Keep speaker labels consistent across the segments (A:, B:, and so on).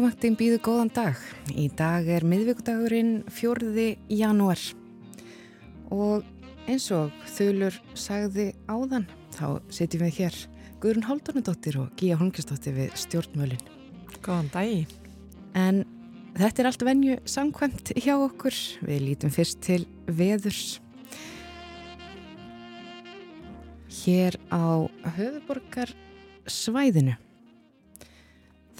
A: Morgumvaktin býðu góðan dag. Í dag er miðvíkudagurinn 4. janúar og eins og þulur sagði áðan þá setjum við hér Guðrun Haldunadóttir og Gíja Holmgjastóttir við stjórnmölin.
B: Góðan dag.
A: En þetta er allt venju samkvæmt hjá okkur. Við lítum fyrst til veðurs. Hér á höfuborgar svæðinu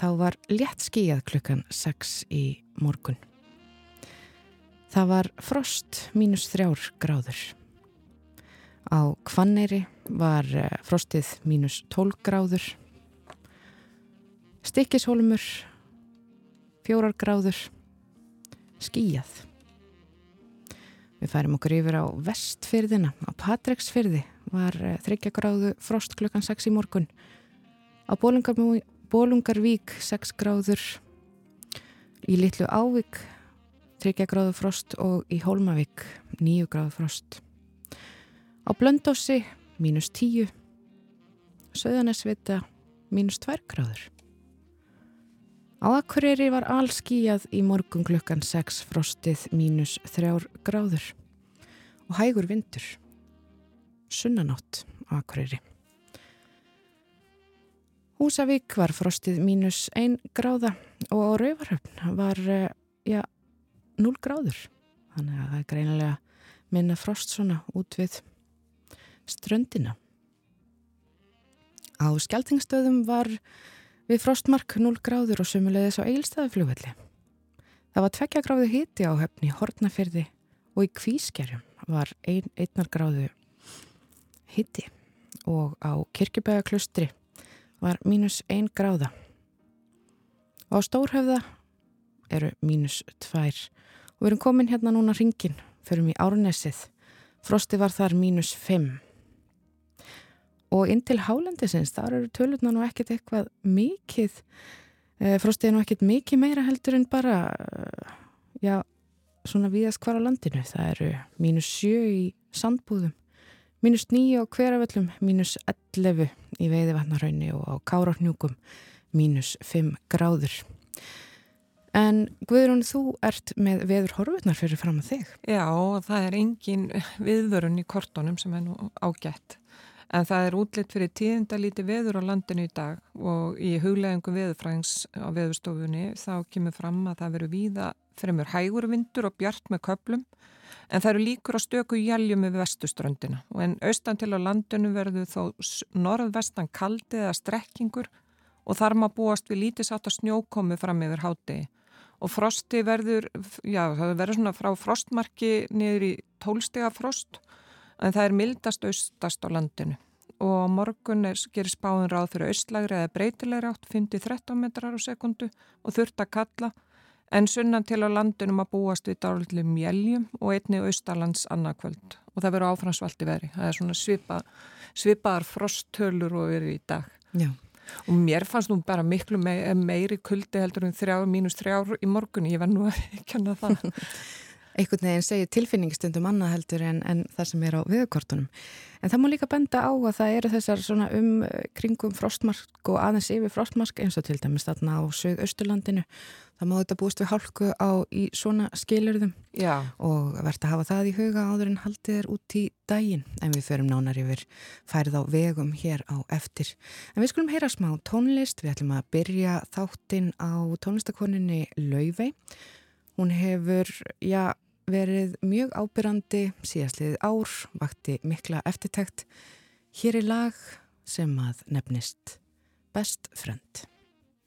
A: þá var létt skíjað klukkan 6 í morgun. Það var frost mínus þrjár gráður. Á Kvanneri var eh, frostið mínus 12 gráður. Stikkishólumur fjórar gráður. Skíjað. Við færum okkur yfir á vestfyrðina. Á Patreksfyrði var eh, þryggja gráðu frost klukkan 6 í morgun. Á Bólungamúi Bólungarvík 6 gráður, í Littlu Ávík 3 gráður frost og í Hólmavík 9 gráður frost. Á Blöndósi mínus 10, Söðanesvita mínus 2 gráður. Á Akureyri var allskíjað í morgun klukkan 6 frostið mínus 3 gráður og hægur vindur. Sunnanátt á Akureyri. Húsavík var frostið mínus 1 gráða og Rauvarhöfn var ja, 0 gráður. Þannig að það er greinilega minna frost svona út við ströndina. Á skjáltingstöðum var við frostmark 0 gráður og sömulegðis á eilstæðuflugvelli. Það var 2 gráðu hiti á höfni Hortnafyrði og í Kvískerjum var 1 gráðu hiti og á Kirkjubægaklustri var mínus 1 gráða. Og á Stórhöfða eru mínus 2 og við erum komin hérna núna ringin, förum í Árnesið. Frosti var þar mínus 5. Og inn til Hálendisins, þar eru tölurna nú ekkert eitthvað mikið, e, Frosti er nú ekkert mikið meira heldur en bara, e, já, svona viðast hvar á landinu. Það eru mínus 7 í sandbúðum Mínus 9 á hverjaföllum, mínus 11 í veiðivatnarhaunni og á kárarhnjúkum, mínus 5 gráður. En Guðrún, þú ert með veður horfutnar fyrir fram að þig.
B: Já, það er engin viðvörun í kortónum sem er nú ágætt. En það er útlitt fyrir tíðindalíti veður á landinu í dag og í huglegungum veðurfræðings á veðurstofunni þá kemur fram að það veru víða fremur hægur vindur og bjart með köplum En það eru líkur á stöku jæljum yfir vestuströndina og en austan til á landinu verður þó norðvestan kaldi eða strekkingur og þar maður búast við lítisátt að snjókomi fram yfir hátegi. Og frosti verður, já það verður svona frá frostmarki niður í tólstega frost en það er mildast austast á landinu. Og morgun er, gerir spáðun ráð fyrir austlægri eða breytilegri átt 5-13 metrar á sekundu og þurft að kalla En sunnan til á landunum að búast við dálitlu mjæljum og einni austalands annarkvöld og það verður áfransvaldi veri. Það er svona svipa, svipaðar frosttölur og verið í dag.
A: Já.
B: Og mér fannst nú bara miklu meiri kuldi heldur mínus þrjár í morgun. Ég var nú að kenna það.
A: einhvern veginn segir tilfinningstundum annað heldur en, en það sem er á viðkortunum. En það má líka benda á að það eru þessar svona um kringum frostmark og aðeins yfir frostmark eins og til dæmis þarna á Suðausturlandinu. Það má þetta búist við hálku á í svona skilurðum
B: Já.
A: og verðt að hafa það í huga áður en haldið er út í daginn. En við förum nánar yfir færið á vegum hér á eftir. En við skulum heyra smá tónlist. Við ætlum að byrja þáttinn á tónlistakoninni Lauvei. Hún hefur, já, verið mjög ábyrrandi síðastliðið ár, vakti mikla eftirtækt. Hér er lag sem að nefnist Best Friend.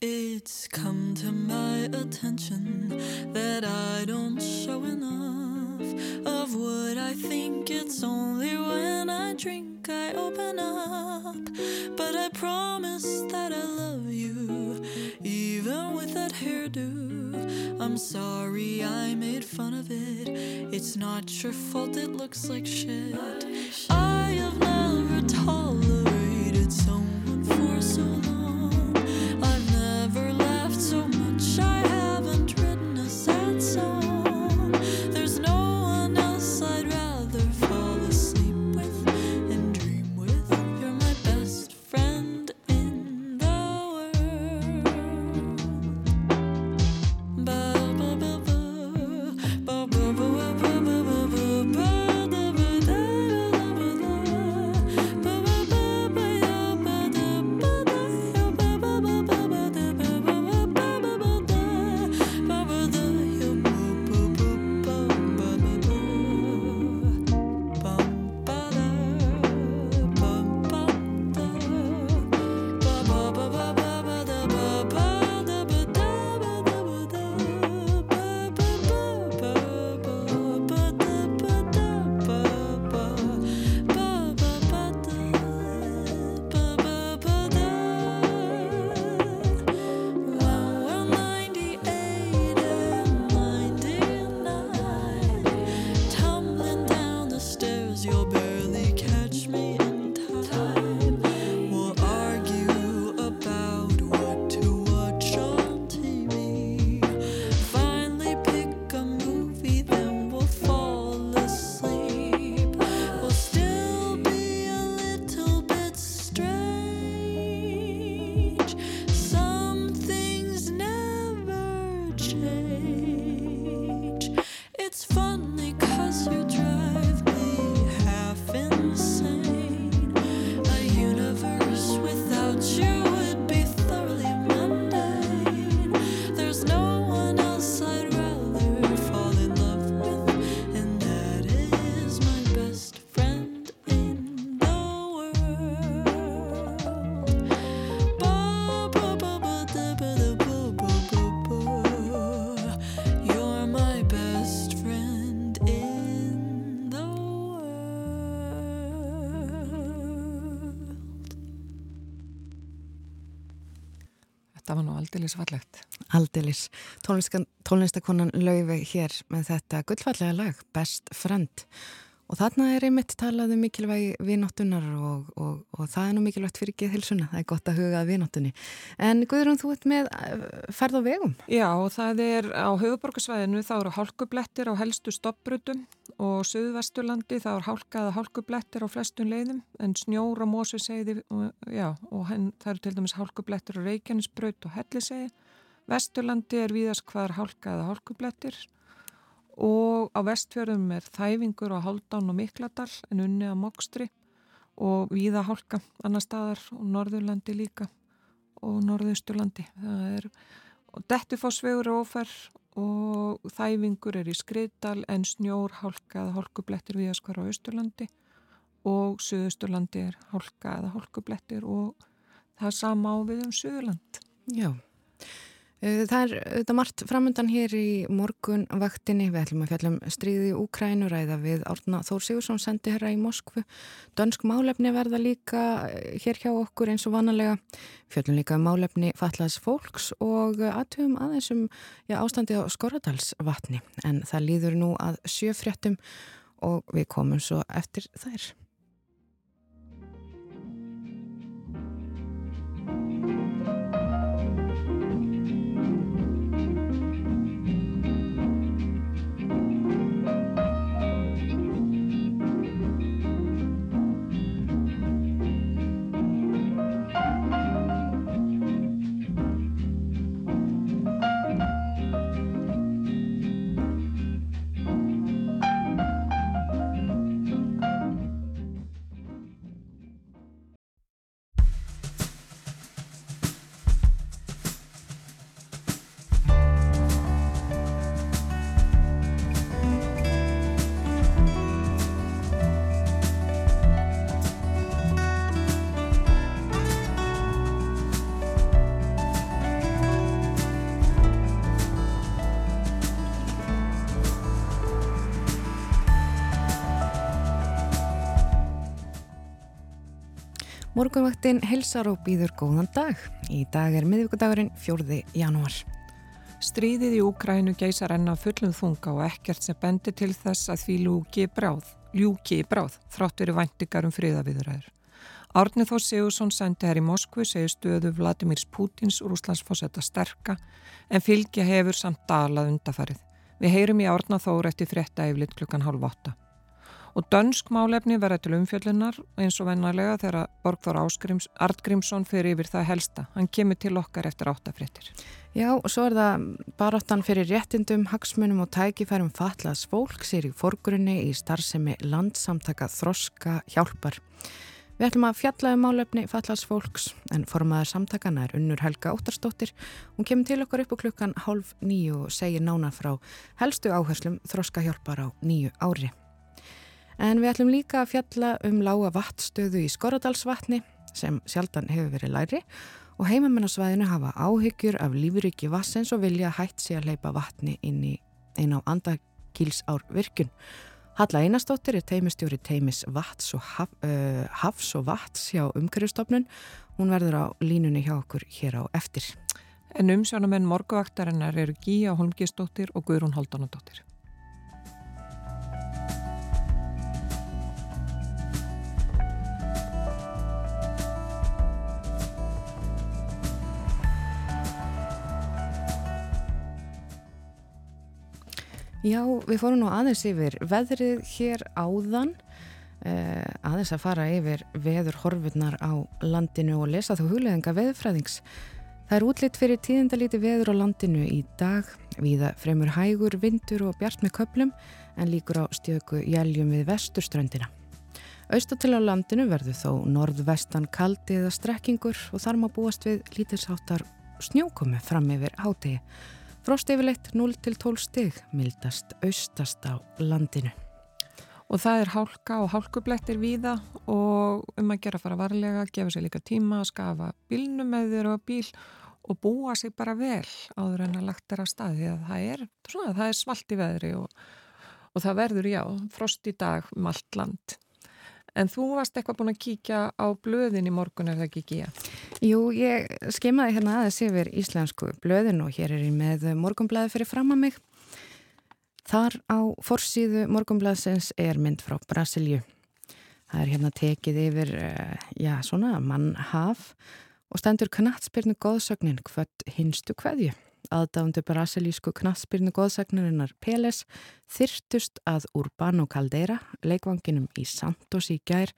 C: It's come to my attention that I don't show enough of what I think it's only when I drink I open up. But I promise that I love you, even with that hairdo. I'm sorry I made fun of it. It's not your fault, it looks like shit. I have never
B: aldeilis fallegt.
A: Aldeilis. Tónlistakonan laufi hér með þetta gullfallega lag, Best Friend. Og þarna er einmitt talað um mikilvægi vinóttunar og, og, og það er nú mikilvægt fyrir geðhilsuna, það er gott að huga vinóttunni. En Guðrún, þú ert með eh, ferð á vegum?
B: Já, það er á höfuborgarsvæðinu, þá eru hálkublettir á helstu stoppbrutum og söðvesturlandi þá eru hálkaða hálkublettir á flestun leiðum en snjór á Mósuseiði já, og henn, það eru til dæmis hálkublettir á Reykjanesbrut og Helliseiði. Vesturlandi er víðast hvar hálkaða hálkublettir og á vestfjörðum er þæfingur á Haldán og Mikladal en unni á Mokstri og Víða Hálka annar staðar og Norðurlandi líka og Norðausturlandi. Það er og Dettifossvegur er óferð og þæfingur er í Skriðdal en snjór hálka eða hálkublettir viðaskvar á Östurlandi og Suðusturlandi er hálka eða hálkublettir og það er sama á við um Suðurland.
A: Já það er þetta margt framöndan hér í morgunvaktinni. Við ætlum að fjallum stríði Úkrænu ræða við Árna Þór Sigursson sendi herra í Moskvu. Dönsk málefni verða líka eh, hér hjá okkur eins og vanalega. Fjallum líka um málefni fallaðs fólks og aðtöfum aðeins um já, ástandi á Skorradalsvatni. En það líður nú að sjöfréttum og við komum svo eftir þær. Morgunvaktin helsar og býður góðan dag. Í dag er miðvíkudagurinn 4. janúar.
B: Stríðið í Úkrænu geysar enna fullum þunga og ekkert sem bendir til þess að því ljúki bráð, ljúki bráð, þrátt verið væntingar um friðaviðuræður. Árnið Þór Sigursson sendi hér í Moskvu segir stöðu Vladimirs Pútins úr Úslandsfossetta sterka en fylgja hefur samt dalað undafarið. Við heyrum í Árnað Þór eftir frétta yfirleitt klukkan halv åtta og dönsk málefni verða til umfjöllunar eins og vennarlega þegar Borgþór Artgrímsson fyrir yfir það helsta. Hann kemur til okkar eftir áttafréttir.
A: Já, og svo er það baráttan fyrir réttindum, hagsmunum og tækifærum fatlaðs fólk sér í forgrunni í starfsemi landsamtaka Þroska hjálpar. Við ætlum að fjalla um málefni fatlaðs fólks en formaður samtakana er Unnur Helga Óttarsdóttir. Hún kemur til okkar upp á klukkan hálf nýju og segir nána frá helstu áherslum Þroska hjálpar á nýju ári. En við ætlum líka að fjalla um lága vattstöðu í Skoradalsvatni sem sjaldan hefur verið læri og heimamennasvæðinu hafa áhyggjur af lífuriki vassens og vilja hætt sér að leipa vatni inn í einn á andakílsár virkun. Halla Einarstóttir er teimistjóri teimis og haf, uh, hafs og vatts hjá umhverjastofnun. Hún verður á línunni hjá okkur hér á eftir.
B: En umsjónamenn morguvaktarinnar eru Gíja Holmgistóttir og Guðrún Haldanadóttir.
A: Já, við fórum nú aðeins yfir veðrið hér áðan, eh, aðeins að fara yfir veður horfurnar á landinu og lesa þú hugleðinga veðurfræðings. Það er útlitt fyrir tíðindalíti veður á landinu í dag, viða fremur hægur, vindur og bjart með köplum en líkur á stjöku jæljum við vesturströndina. Austatil á landinu verður þó norðvestan kaldi eða strekkingur og þar má búast við lítilsáttar snjókomi fram yfir hátegi. Frost yfirleitt 0-12 stig, mildast austast á landinu.
B: Og það er hálka og hálkublettir víða og um að gera fara varlega, gefa sér líka tíma, skafa bílnum með þér og bíl og búa sig bara vel áður en að lagt er að staði að það er, svona, það er svalt í veðri og, og það verður já, frost í dag um allt land. En þú varst eitthvað búin að kíkja á blöðin í morgun, er það ekki ekki?
A: Jú, ég skemaði hérna aðeins yfir íslensku blöðin og hér er ég með morgunblæði fyrir fram að mig. Þar á forsýðu morgunblæðsins er mynd frá Brasilju. Það er hérna tekið yfir, eh, já, svona mannhaf og stendur knatsbyrnu góðsögnin hvort hinstu hverju aðdáðundu brasilísku knatsbyrnu góðsagnarinnar Peles þyrtust að Urbano Caldeira, leikvanginum í Santos í gær,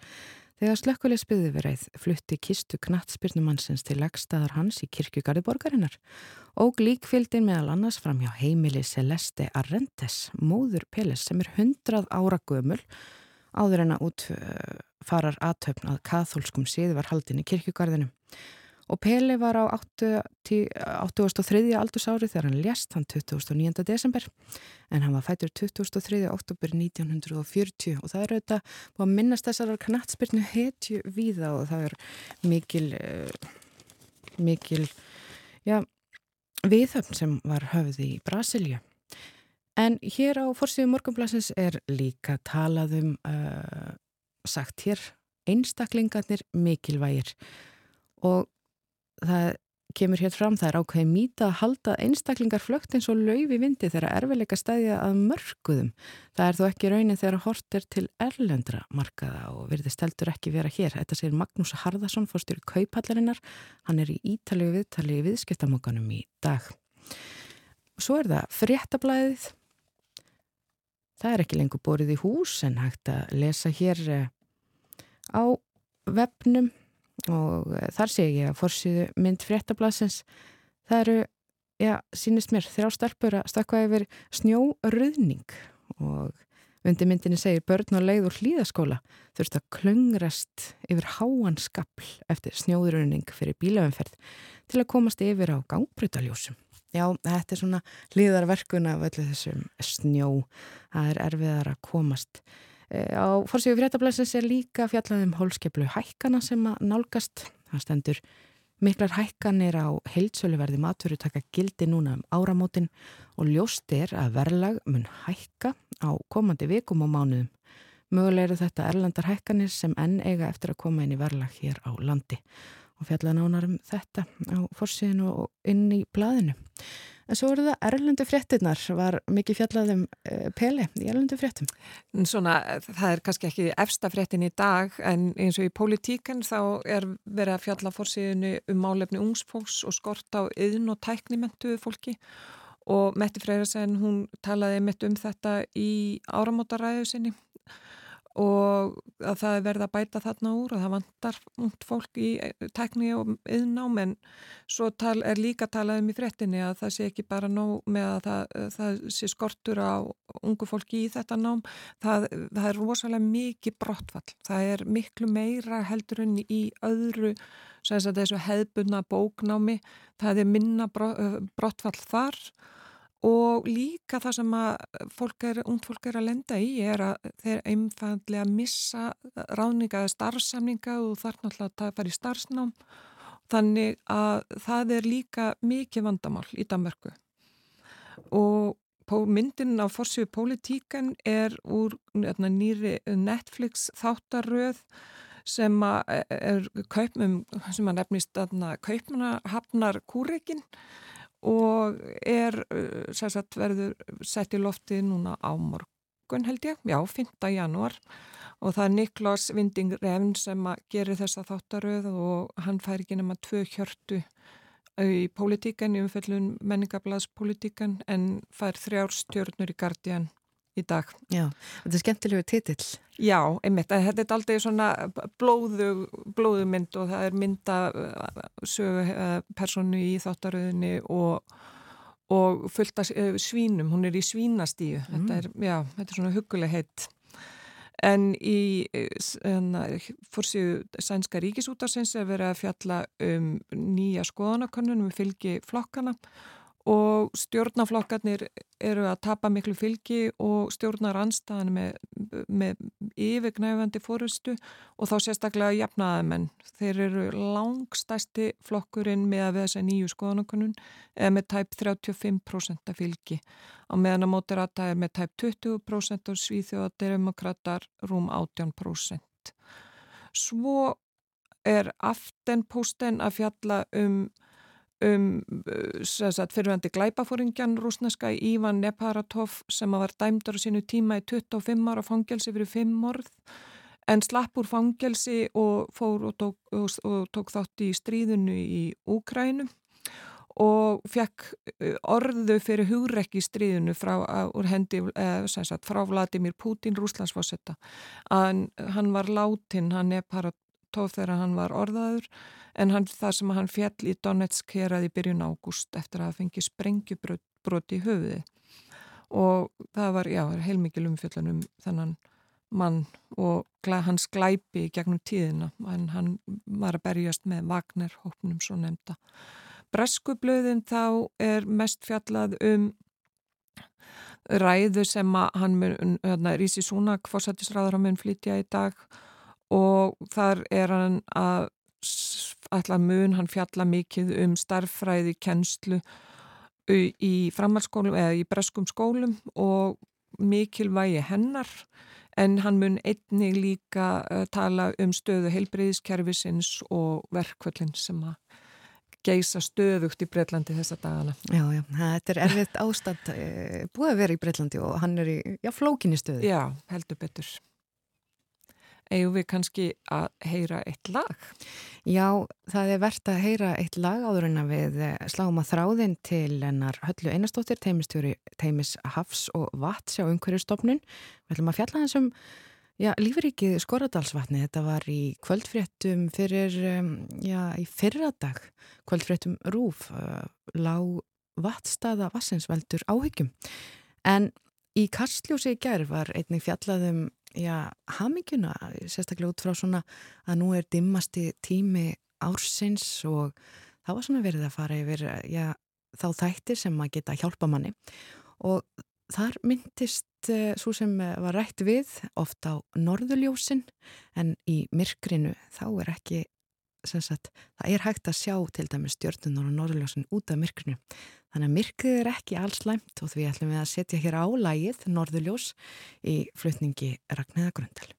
A: þegar slökkulegsbyði verið flutti kistu knatsbyrnumannsins til legstaðar hans í kirkjugarði borgarinnar. Og líkfildin meðal annars fram hjá heimili Celeste Arrentes, móður Peles sem er hundrað ára gömul, áður en að útfarar aðtöfn að katholskum síðu var haldin í kirkjugarðinu og Pele var á 83. aldursári þegar hann lést hann 29. desember en hann var fætur 23. oktober 1940 og það er auðvitað búið að minnast þessar knatsbyrnu hetju víða og það er mikil uh, mikil já, viðhöfn sem var höfði í Brasilja en hér á fórsíðu morgunblassins er líka talað um uh, sagt hér einstaklingarnir mikilvægir og það kemur hér fram, það er ákveði mýta að halda einstaklingar flögt eins og laufi vindi þegar erfiðleika stæðja að mörguðum. Það er þó ekki raunin þegar hort er til erlendra markaða og virðist heldur ekki vera hér. Þetta segir Magnús Harðarsson, fórstur í Kaupallarinnar. Hann er í ítalegu viðtali í viðskiptamokkanum í dag. Svo er það fréttablaðið. Það er ekki lengur borið í hús en hægt að lesa hér eh, á vefnum og eh, þar sé ég að fórsýðu mynd fréttablasins það eru, já, sínist mér þrjá stelpur að stakka yfir snjóruðning. Og undir myndinni segir börn og leið úr hlýðaskóla þurft að klöngrast yfir háan skapl eftir snjóruðning fyrir bílaumferð til að komast yfir á gangbrutaljúsum. Já, þetta er svona hlýðarverkun af öllu þessum snjó, það er erfiðar að komast á fórsíðu fréttablasins er líka fjallaðum hólskeplu hækkana sem að nálgast. Það stendur miklar hækkanir á heilsöluverði matveru taka gildi núna um áramótin og ljóst er að verðlag mun hækka á komandi vikum og mánuðum. Mögulega eru þetta erlandar hækkanir sem enn eiga eftir að koma inn í verðlag hér á landi og fjallaði nánar um þetta á fórsíðinu og inn í blaðinu. En svo eru það erlendu fréttinnar, var mikið fjallaðum uh, Peli í erlendu fréttum?
B: Svona, það er kannski ekki efsta fréttin í dag, en eins og í politíkan þá er verið að fjalla fórsíðinu um málefni ungsfólks og skort á yðn og tæknimentuðu fólki og Metti Freyrasen, hún talaði mitt um þetta í áramótaræðu sinni og að það er verið að bæta þarna úr og það vantar út fólk í eh, tekní og yðnám en svo tal, er líka talað um í frettinni að það sé ekki bara nóg með að það, eh, það sé skortur á ungu fólki í þetta nám. Það, það er rosalega mikið brottfall. Það er miklu meira heldur en í öðru þessu hefðbunna bóknámi. Það er minna eh, brottfall þar og líka það sem að fólk er, ungd fólk er að lenda í er að þeir einfallega missa ráðninga eða starfsamninga og þarf náttúrulega að fara í starfsnám. Þannig að það er líka mikið vandamál í Danmörku. Og myndin á fórsíu politíkan er úr hérna, nýri Netflix þáttaröð sem að er kaupmum, sem að nefnist kaupmuna hafnar kúreikin og er uh, sagt, verður sett í lofti núna á morgun held ég, já, 5. januar og það er Niklas Vinding Revn sem gerir þessa þáttaröð og hann fær ekki nema tvö hjörtu í pólitíkan, í umfellun menningablaðspolítíkan en fær þrjárstjörnur í Guardian í dag.
A: Já, þetta er skemmtilegu titill.
B: Já, einmitt, þetta er aldrei svona blóðu, blóðu mynd og það er mynda uh, personu í þáttaröðinni og, og fullt af uh, svínum, hún er í svínastíu, mm. þetta er, já, þetta er svona huguleg heitt. En í fórsíðu sænska ríkisútarsins er verið að fjalla um nýja skoðanakönnunum við fylgi flokkana og stjórnaflokkarnir eru að tapa miklu fylgi og stjórnar anstæðan með, með yfirgnæfandi fórustu og þá sérstaklega jafnaðamenn. Þeir eru langstæsti flokkurinn með að við þessa nýju skoðanakonun eða með tæp 35% af fylgi. Á meðan að mótirata er með tæp 20% og svíþjóðademokrater rúm 18%. nefnt. Svo er aftenposten að fjalla um um fyrirvændi glæpafóringjan rúsneska Ívan Neparatov sem var dæmdur á sínu tíma í 25 ára fangelsi fyrir 5 morð en slapp úr fangelsi og fór og tók, og, og tók þátt í stríðinu í Úkrænum og fekk orðu fyrir hugrekki stríðinu frá, hendi, eh, sagt, frá Vladimir Putin, rúslandsfossetta að hann var látin, hann Neparatov þegar hann var orðaður en hann, það sem hann fjall í Donetsk heraði byrjun ágúst eftir að fengi sprengjubroti í höfuði og það var, já, heilmikið umfjöllunum þennan mann og hans glæpi gegnum tíðina en hann var að berjast með Wagner hópnum svo nefnda. Breskublöðin þá er mest fjallað um ræðu sem að hann hérna, Rísi Súnak fórsættisræður hann mun flytja í dag og þar er hann að allar mun hann fjalla mikið um starffræði kennslu í framhalskólum eða í breskum skólum og mikilvægi hennar en hann mun einnig líka uh, tala um stöðu heilbreyðiskerfisins og verkvöldin sem að geisa stöðugt í Breitlandi þessa dagana.
A: Já, já, þetta er erfitt ástand eh, búið að vera í Breitlandi og hann er í, já, flókinni stöðu.
B: Já, heldur betur eigum við kannski að heyra eitt lag?
A: Já, það er verðt að heyra eitt lag áður en að við eh, sláum að þráðin til ennar höllu einastóttir, Teimis Hafs og Vats á umhverjustofnun. Við ætlum að fjalla hans um já, lífuríkið Skoradalsvatni. Þetta var í kvöldfréttum fyrir, já, í fyrradag, kvöldfréttum Rúf, uh, lág vatstaða vassinsveldur áhyggjum. En í Kastljósi í gerð var einnig fjallaðum já, haminguna, sérstaklega út frá svona að nú er dimmasti tími ársins og það var svona verið að fara yfir já, þá þættir sem að geta hjálpa manni. Og þar myndist uh, svo sem var rætt við ofta á norðuljósin en í myrkrinu þá er ekki Sagt, það er hægt að sjá til dæmis stjórnunar og norðljósin út af myrkrinu Þannig að myrkrið er ekki alls læmt og því ætlum við að setja hér á lægið Norðurljós í flutningi Ragnæða Grundal.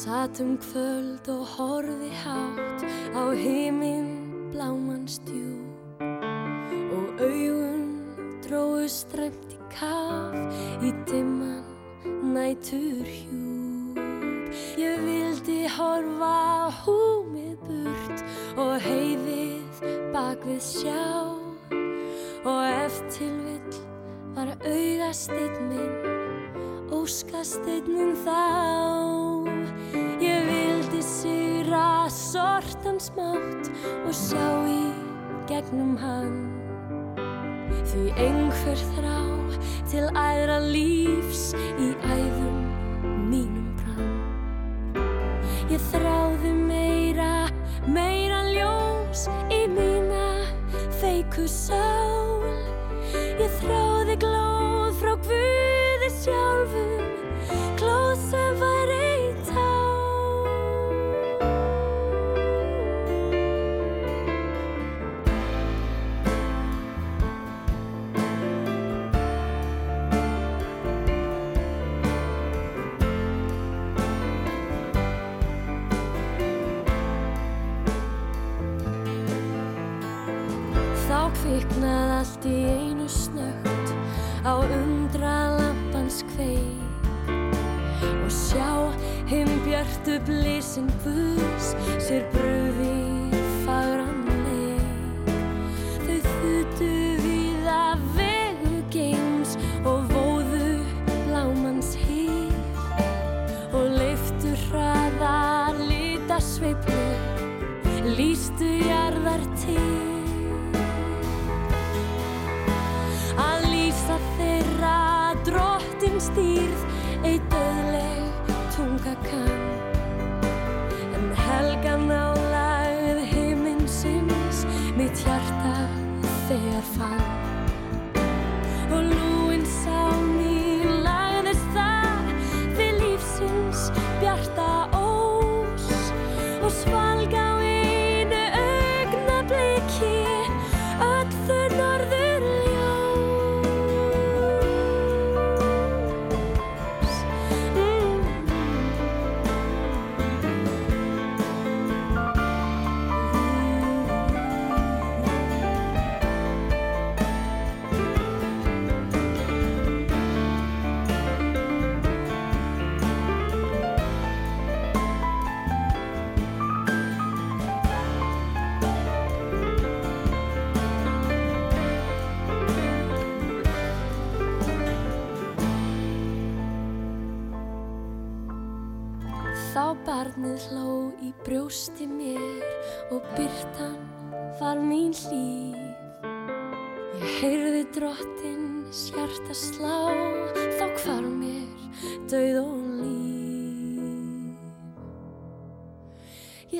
D: Ég satt um kvöld og horfi hátt á heiminn bláman stjú augun dróðu stræmt í kaf í dimman nætur hjúp ég vildi horfa húmið burt og heiðið bak við sjá og eftir vill var augasteinn minn óskasteinn þá syra sortan smátt og sjá í gegnum hann Því einhver þrá til æðra lífs í æðum mínum brann. Ég þráði meira, meira ljós í mína feiku hinn bjartu blísin Guðs sér bröði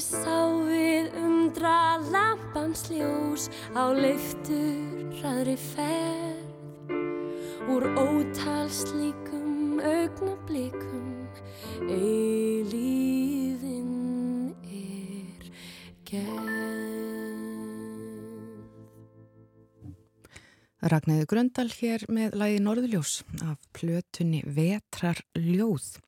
D: sá við undra lampans ljós á leiftur ræðri ferð úr ótalslíkum augnablikum eilíðin er gerð.
A: Ragnæði Gröndal hér með lægi Norðuljós af plötunni Vetrar ljóð.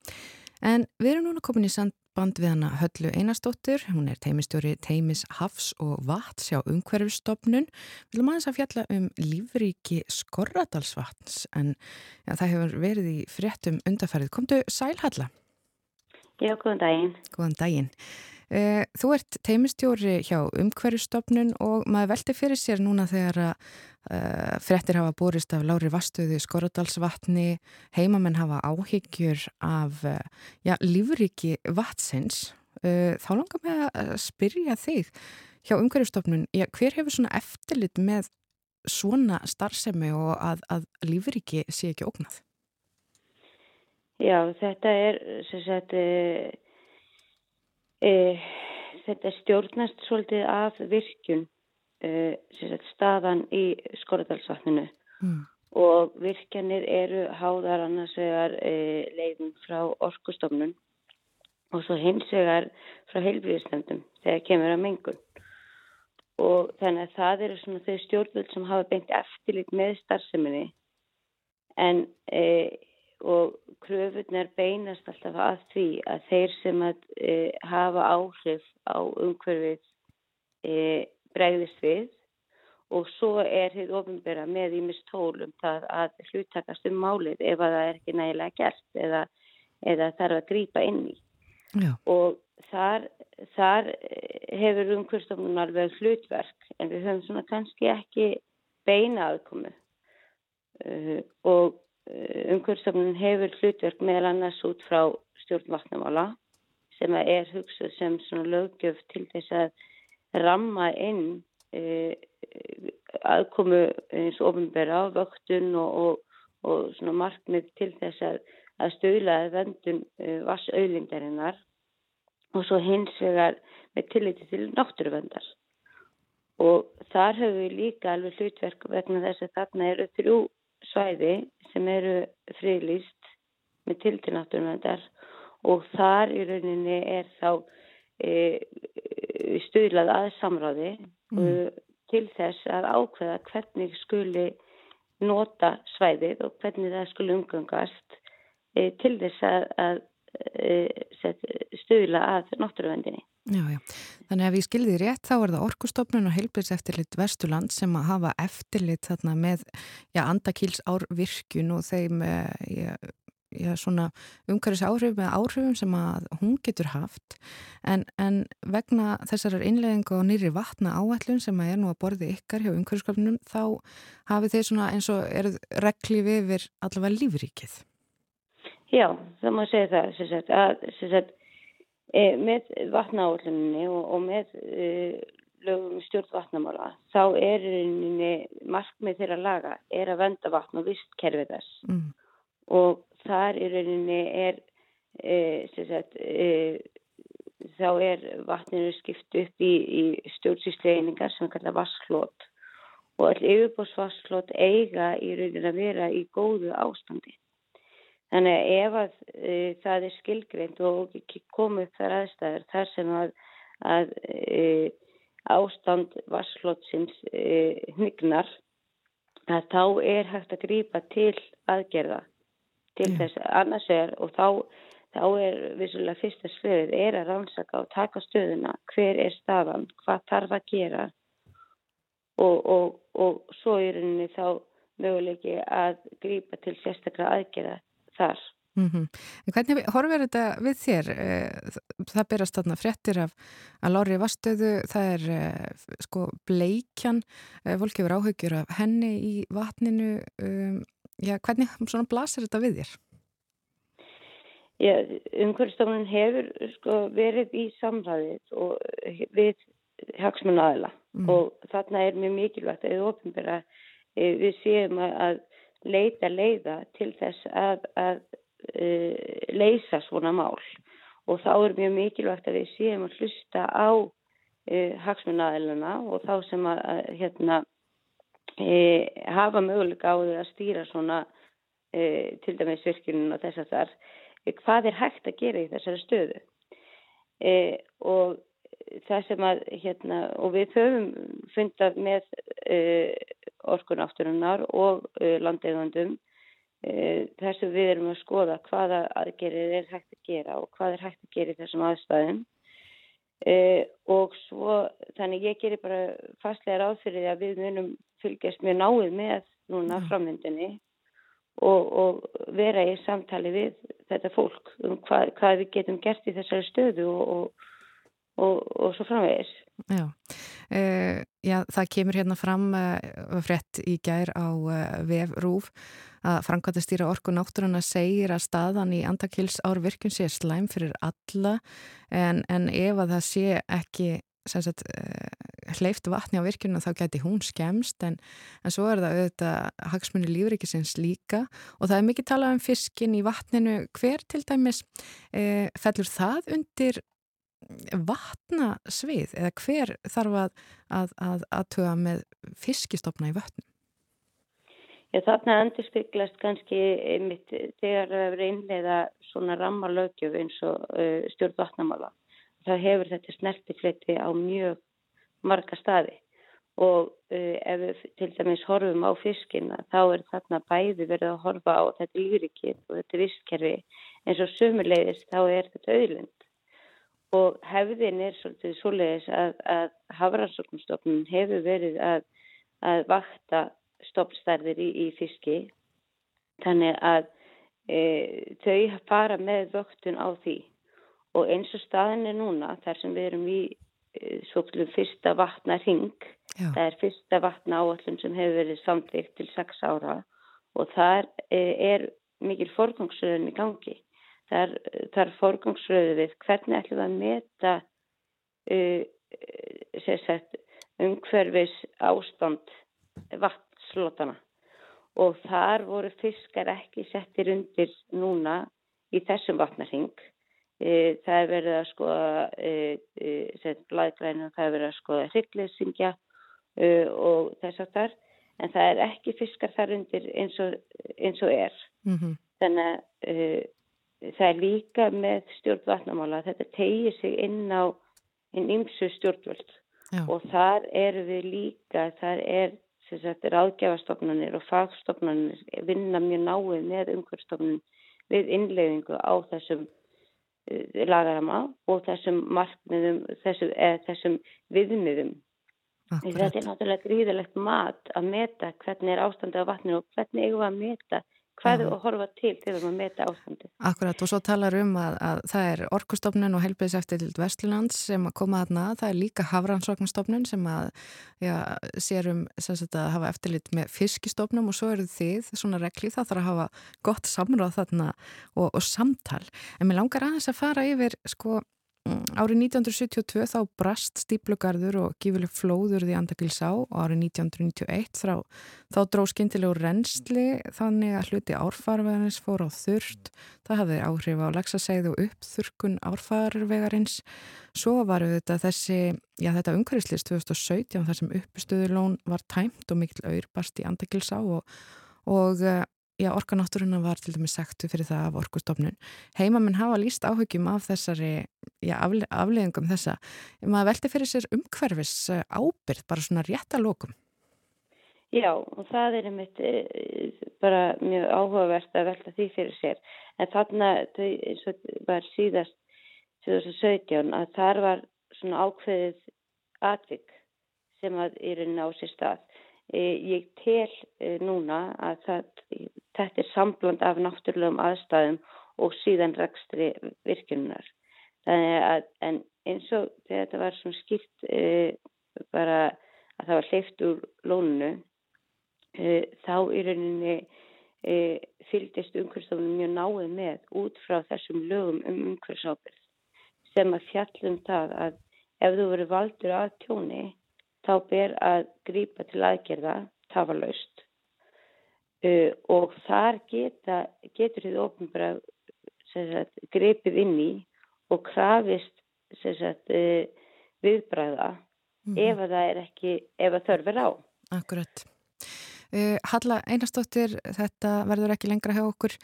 A: En við erum núna komin í samband við hana Höllu Einarstóttur, hún er teimistjóri Teimis Hafs og Vats hjá umhverfistofnun. Við viljum aðeins að fjalla um lífríki Skorradalsvatns en ja, það hefur verið í fréttum undarfærið. Komdu Sælhalla.
E: Já, góðan daginn.
A: Góðan daginn. Eh, þú ert teimistjóri hjá umhverfistofnun og maður velti fyrir sér núna þegar að uh, frettir hafa borist af lári vastöðu Skoradalsvatni, heimamenn hafa áhyggjur af uh, já, lífriki vatsins. Þá langar mig að spyrja þig hjá umhverfistofnun, já, hver hefur svona eftirlit með svona starfsemi og að, að lífriki sé ekki ógnað?
E: Já, þetta er sem sagt... E, þetta stjórnast svolítið af virkjun e, staðan í Skorradalsvatninu. Mm. og virkjanir eru háðar annars vegar e, leiðum frá orkustofnun og svo hins vegar frá heilbríðistöndum þegar kemur að mengun. Og þannig að það eru svona þau stjórnvöld sem hafa beint eftirlit með starfseminni. En og kröfunar beinast alltaf að því að þeir sem að e, hafa áhrif á umhverfið e, bregðist við og svo er þið ofinbera með í mistólum það að hluttakast um málið ef að það er ekki nægilega gert eða, eða þarf að grýpa inn í. Já. Og þar, þar hefur umhverfstofnun alveg hlutverk en við höfum svona kannski ekki beina aðkomu uh, og umhverfstofnun hefur hlutverk meðal annars út frá stjórnvatnamála sem er hugsuð sem lögjöf til þess að ramma inn e, aðkomu eins og ofinbera á vöktun og, og, og markmið til þess að, að stöðla vendun e, vassauðlindarinnar og svo hins vegar með tilliti til náttúruvendar og þar höfum við líka alveg hlutverk vegna þess að þarna eru þrjú svæði sem eru frilýst með tiltinátturvendar og þar í rauninni er þá e, stuðlað að samráði mm. til þess að ákveða hvernig skuli nota svæðið og hvernig það skuli umgangast e, til þess að, að e, stuðla að náttúruvendinni.
A: Já, já. Þannig að við skilðið rétt þá er það orkustofnun og heilbjörnseftirlit Vesturland sem að hafa eftirlit þarna með já, andakíls árvirkjun og þeim eh, já, já, svona umhverfis áhrif með áhrifum sem að hún getur haft en, en vegna þessarar innleggingu og nýri vatna áætlun sem að er nú að borði ykkar hjá umhverfiskapnum þá hafið þeir svona eins og eru regli við allavega lífrikið.
E: Já, það má segja það sem sagt að sem sagt e, með vatnaállunni og, og með e, lögum stjórn vatnamála þá er rauninni markmið þeirra laga er að venda vatn og vist kerfið þess. Mm. og þar er e, sagt, e, þá er vatninu skipt upp í, í stjórnsýsleiningar sem kallar vasslót og all yfirbósvasslót eiga í rauninni að vera í góðu ástandi Þannig að ef að e, það er skilgreint og komið þar aðstæður þar sem að, að e, ástand vasslótsins e, hnyggnar að þá er hægt að grýpa til aðgerða til mm. þess annars er og þá, þá er vissulega fyrsta sverið er að rannsaka og taka stöðuna hver er stafan, hvað þarf að gera og, og, og svo er henni þá möguleiki að grýpa til sérstaklega aðgerða þar.
A: Mm -hmm. Hvernig horfir þetta við þér? Eh, það berast þarna fréttir af að Lári Vastöðu, það er eh, sko bleikjan, eh, fólk hefur áhugjur af henni í vatninu. Um, já, hvernig svona blasir þetta við þér?
E: umhverfstofnun hefur sko, verið í samræðið og við hagsmun aðila mm. og þarna er mjög mikilvægt að við séum að leita leiða til þess að, að e, leysa svona mál. Og þá er mjög mikilvægt að við séum að hlusta á e, hagsmun aðilana og þá sem að, að hérna e, hafa möguleika á því að stýra svona e, til dæmis virkunum og þess að þar. Hvað er hægt að gera í þessari stöðu? E, og það sem að hérna og við höfum fundað með e, orkunátturinnar og e, landeigandum e, þess að við erum að skoða hvaða aðgerið er hægt að gera og hvað er hægt að gera í þessum aðstæðum e, og svo þannig ég gerir bara fastlega ráð fyrir því að við munum fylgjast mjög náið með núna framvindinni og, og vera í samtali við þetta fólk um hvað, hvað við getum gert í þessari stöðu og, og, og svo framvegis.
A: Já. Uh, já, það kemur hérna fram uh, frétt í gær á uh, VF Rúf að Frankvæntastýra Orku Náttúruna segir að staðan í andakils árvirkjum sé slæm fyrir alla en, en ef að það sé ekki sagt, uh, hleyft vatni á virkjunum þá geti hún skemst en, en svo er það auðvitað hagsmunni lífrikisins líka og það er mikið talað um fiskin í vatninu. Hver til dæmis fellur það undir vatnasvið eða hver þarf að að aðtöða með fiskistofna í vatnum?
E: Já, þarna endur spiklast kannski mitt þegar það er einlega svona rammalögjöf eins og uh, stjórn vatnamála. Þá hefur þetta snertifleti á mjög marga staði. Og uh, ef við til dæmis horfum á fiskina þá er þarna bæði verið að horfa á þetta lífrikið og þetta visskerfi eins og sömulegist þá er þetta auðlind og hefðin er svolítið svoleiðis að, að hafrannsóknstofnun hefur verið að, að vakta stoppstærðir í, í fiski. Þannig að e, þau fara með vöktun á því. Og eins og staðin er núna þar sem við erum í eh, svoklum fyrsta vatna ring það er fyrsta vatna áallum sem hefur verið samtíkt til 6 ára. Og þar eh, er mikil forgangsröðun í gangi þar, þar forgangsröðu við. Hvernig ætlum við að meta uh, sagt, umhverfis ástand vatnslotana? Og þar voru fiskar ekki settir undir núna í þessum vatnaring E, það er verið að skoða blæðgrænum, það er verið að skoða hryggleysingja e, og þess að þar en það er ekki fiskar þar undir eins og, eins og er. Mm -hmm. þannig að uh, það er líka með stjórn vatnamála þetta tegir sig inn á inn ymsu stjórnvöld Já. og þar eru við líka þar er ráðgjafastofnunir og fagstofnunir vinna mjög náið með umhverfstofnun við innleiðingu á þessum Eh, lagarama og þessum markmiðum, þessum, þessum viðmiðum. Akkurat. Þetta er náttúrulega gríðilegt mat að meta hvernig er ástandið á vatninu og hvernig eigum við að meta hvað að horfa til til að meta ástandið.
A: Akkurat og svo talar um að, að það er orkustofnun og helbriðseftildild Vestlulands sem að koma aðna, það er líka Hafrannsóknustofnun sem að já, sérum sagt, að hafa eftirlit með fiskistofnum og svo eru þið svona regli það þarf að hafa gott samráð þarna og, og samtal. En mér langar aðeins að fara yfir sko árið 1972 þá brast stíplugarður og gífileg flóður því Andakilsá og árið 1991 þá, þá dró skindilegur reynsli þannig að hluti árfarvegarins fór á þurft. Það hafði áhrif á lagsasæðu og uppþurkun árfarvegarins. Svo var þetta þessi, já þetta umhverfislist 2017 þar sem uppstöðulón var tæmt og mikil auðbast í Andakilsá og, og já, orkanáttúruna var til dæmis sagtu fyrir það af orkustofnun. Heimamenn hafa líst áhugjum af þessari já, afle afleðingum þessa. Maður veldi fyrir sér umhverfis eh, ábyrð, bara svona rétt að lókum.
E: Já, og það er einmitt eh, bara mjög áhugavert að velta því fyrir sér. En þarna, og var síðast 2017, að þar var svona ákveðið atvik sem að í rauninni á sér stað. Eh, ég tel núna að það, þetta er sambland af náttúrulegum aðstæðum og síðan rekstri virkunar. Að eins og þegar þetta var svona skipt e, bara að það var hleyft úr lónunu e, þá í rauninni fylgist umhverfstofnum mjög náið með út frá þessum lögum um umhverfsábyrð sem að fjallum það að ef þú verið valdur að tjóni þá ber að grípa til aðgerða tafalaust uh, og þar geta, getur þið ofnbara gripið inn í og krafist sagt, uh, viðbræða mm -hmm. ef að það er ekki, ef að þörfur á.
A: Akkurat. Uh, Halla Einarstóttir, þetta verður ekki lengra hjá okkur.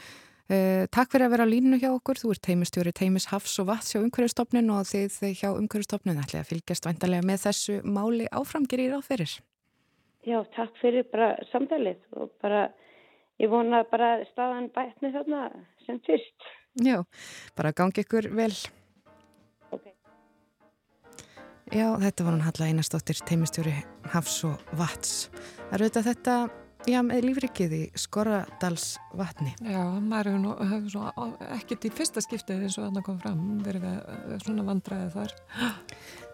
A: Uh, takk fyrir að vera á línu hjá okkur. Þú ert teimistjóri Teimis Hafs og Vats hjá umhverjastofnun og þið hjá umhverjastofnun ætlaði að fylgjast vantarlega með þessu máli áframgerir á fyrir.
E: Já, takk fyrir bara samtalið og bara ég vona bara staðan bætni þarna sem fyrst.
A: Já, bara gangi ykkur vel. Já, þetta var hann Halla Einarstóttir, teimistjóri Hafs og Vats. Það eru þetta þetta, já, með lífrikið í Skoradals vatni.
B: Já, maður hefur nú ekkert í fyrsta skiptið eins og þannig kom fram, verið svona vandraðið þar.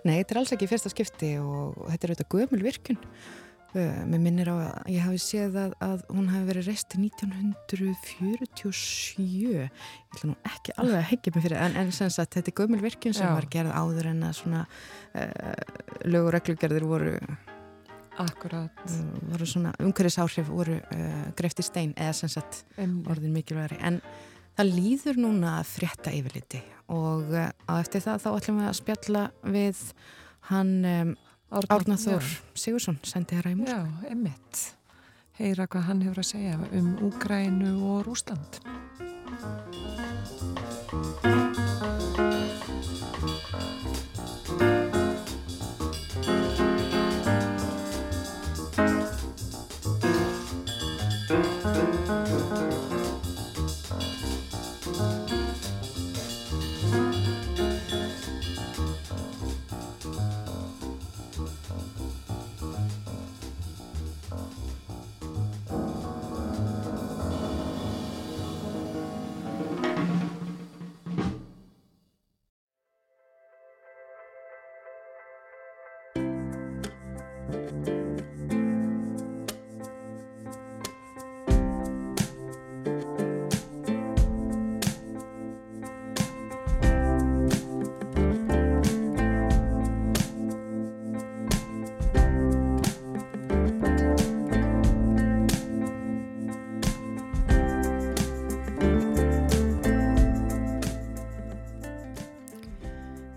A: Nei, þetta er alls ekki fyrsta skipti og þetta er auðvitað gömul virkun. Mér minnir á að ég hafi séð að, að hún hafi verið reist 1947 ég ætla nú ekki alveg að hengja mig fyrir en, en sem sagt þetta er gömulvirkjum sem Já. var gerð áður en að svona uh, lög og reglugerðir voru
B: Uh,
A: svona umhverfisáhrif voru uh, greft í stein eða sem sagt orðin mikilvægri en það líður núna að frétta yfirliti og á eftir það þá ætlum við að spjalla við hann um, Árna Þór Sigursson sendi hér að í múl.
B: Já, emitt. Heyra hvað hann hefur að segja um Úgrænu og Rúsland.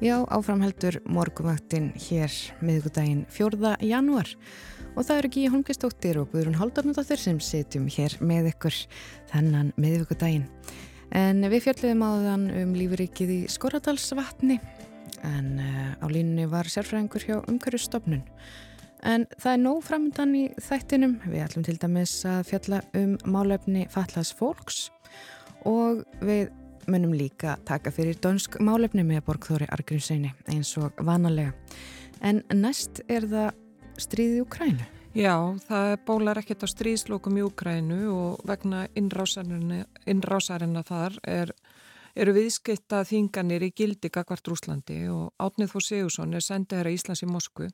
A: Já, áframheldur morgumvaktin hér miðugudaginn 4. janúar og það eru Gíja Holmqvistóttir og Guðrún Haldornadóttir sem setjum hér með ykkur þennan miðugudaginn. En við fjöldum áðan um lífuríkið í Skoradalsvatni en uh, á línunni var sérfræðingur hjá umhverjustofnun. En það er nóg framöndan í þættinum. Við ætlum til dæmis að fjalla um málefni fatlas fólks og við munum líka taka fyrir dönsk málefni með Borgþóri Argrímsseini eins og vanalega. En næst er það stríðið Ukrænu.
B: Já, það bólar ekkert á stríðslokum í Ukrænu og vegna innrásarina þar er, eru viðskipta þinganir í gildi gagvart Rúslandi og Átnið Þór Sigursson er sendið hér að Íslands í Moskvu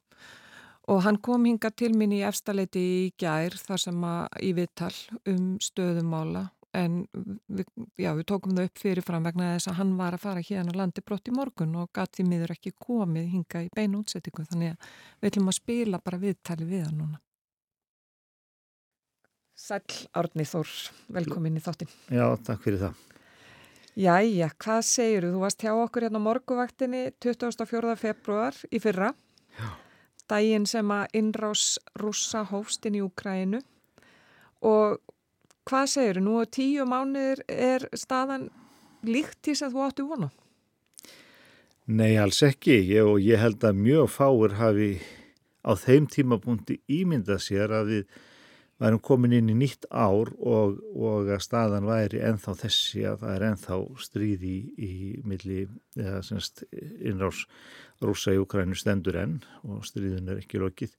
B: og hann kom hinga til mín í efstaleiti í gær þar sem að í vittal um stöðumála en við, já, við tókum það upp fyrirfram vegna þess að hann var að fara hérna landi brott í morgun og gæti því miður ekki komið hinga í beinu útsettingu þannig að við ætlum að spila bara viðtali við hann núna. Sæl Árni Þór, velkomin í þáttin
F: Já, takk fyrir það.
B: Jæja, hvað segir þú? Þú varst hjá okkur hérna morguvaktinni 24. februar í fyrra. Já. Dægin sem að innrás rúsa hófstinn í Úkrænu og Hvað segir þú? Nú á tíu mánuðir er staðan líkt til þess að þú áttu vonu?
F: Nei, alls ekki. Ég, og ég held að mjög fáir hafi á þeim tímabúndi ímyndað sér að við værum komin inn í nýtt ár og, og að staðan væri enþá þessi að það er enþá stríði í, í milli, innrás rúsa í Ukrænu stendur enn og stríðin er ekki lokið.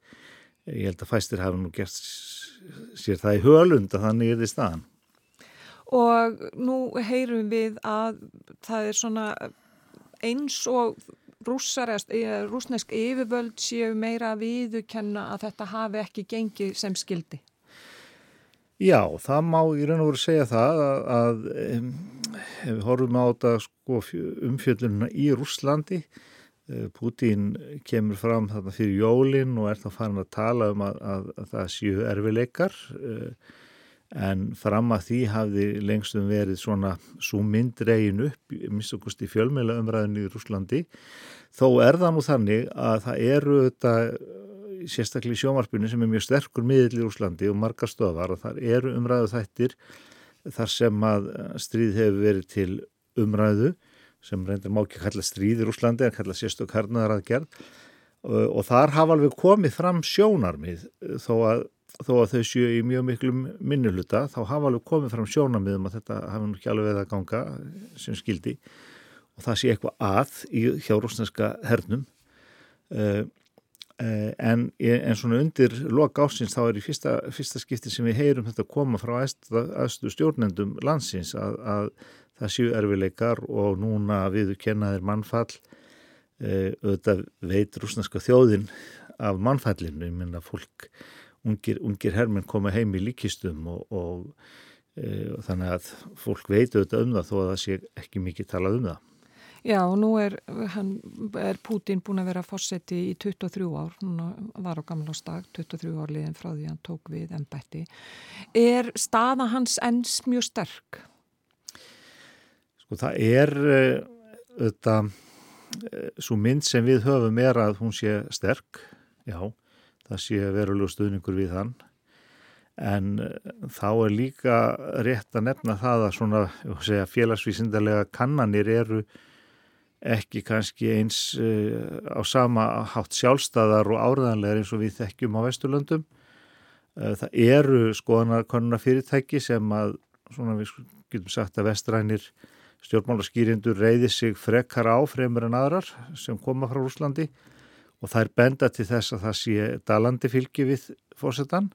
F: Ég held að fæstir hafa nú gert sér það í hölund að þannig er því staðan.
B: Og nú heyrum við að það er svona eins og rúsnesk yfirvöld séu meira að viðukenna að þetta hafi ekki gengið sem skildi.
F: Já, það má í raun og veru segja það að, að ef við horfum á þetta sko, umfjöldununa í Rúslandi Putin kemur fram þarna fyrir jólinn og er þá farin að tala um að, að, að það séu erfileikar uh, en fram að því hafði lengstum verið svona svo mynd reygin upp, minnst okkurst í fjölmeila umræðinu í Rúslandi þó er það nú þannig að það eru þetta sérstaklega í sjómarpunni sem er mjög sterkur miðl í Úslandi og margar stöðar og þar eru umræðu þættir þar sem að stríð hefur verið til umræðu sem reyndir má ekki kalla stríð í Úslandi en kalla sérstök hernaðar aðgerð og þar hafa alveg komið fram sjónarmið þó að, þó að þau séu í mjög miklum minnuluta þá hafa alveg komið fram sjónarmið um að þetta hafa nú ekki alveg veið að ganga sem skildi og það sé eitthvað að í hjá rúsneska hernum. Og Eh, en, en svona undir loka ásins þá er í fyrsta, fyrsta skipti sem við heyrum þetta koma frá aðstu stjórnendum landsins að, að það séu erfileikar og núna viðu kennaðir mannfall e, auðvitað veit rúsneska þjóðin af mannfallinu, ég minna fólk ungir, ungir herminn koma heim í líkistum og, og, e, og þannig að fólk veit auðvitað um það þó að það sé ekki mikið talað um það
B: Já, og nú er, hann, er Putin búin að vera fórseti í 23 ár, núna var á gamlástag, 23 ár liðin frá því hann tók við ennbætti. Er staða hans enns mjög sterk?
F: Sko það er þetta, eh, svo mynd sem við höfum er að hún sé sterk, já, það sé verulegu stuðningur við hann. En eh, þá er líka rétt að nefna það að svona, segja, félagsvísindarlega kannanir eru ekki kannski eins á sama hátt sjálfstæðar og áriðanlegar eins og við þekkjum á Vesturlöndum. Það eru skoðanarkonuna fyrirtæki sem að, svona við getum sagt að vestrænir stjórnmálaskýrindur reyði sig frekar á fremur en aðrar sem koma frá Úslandi og það er benda til þess að það sé dalandi fylgi við fórsetan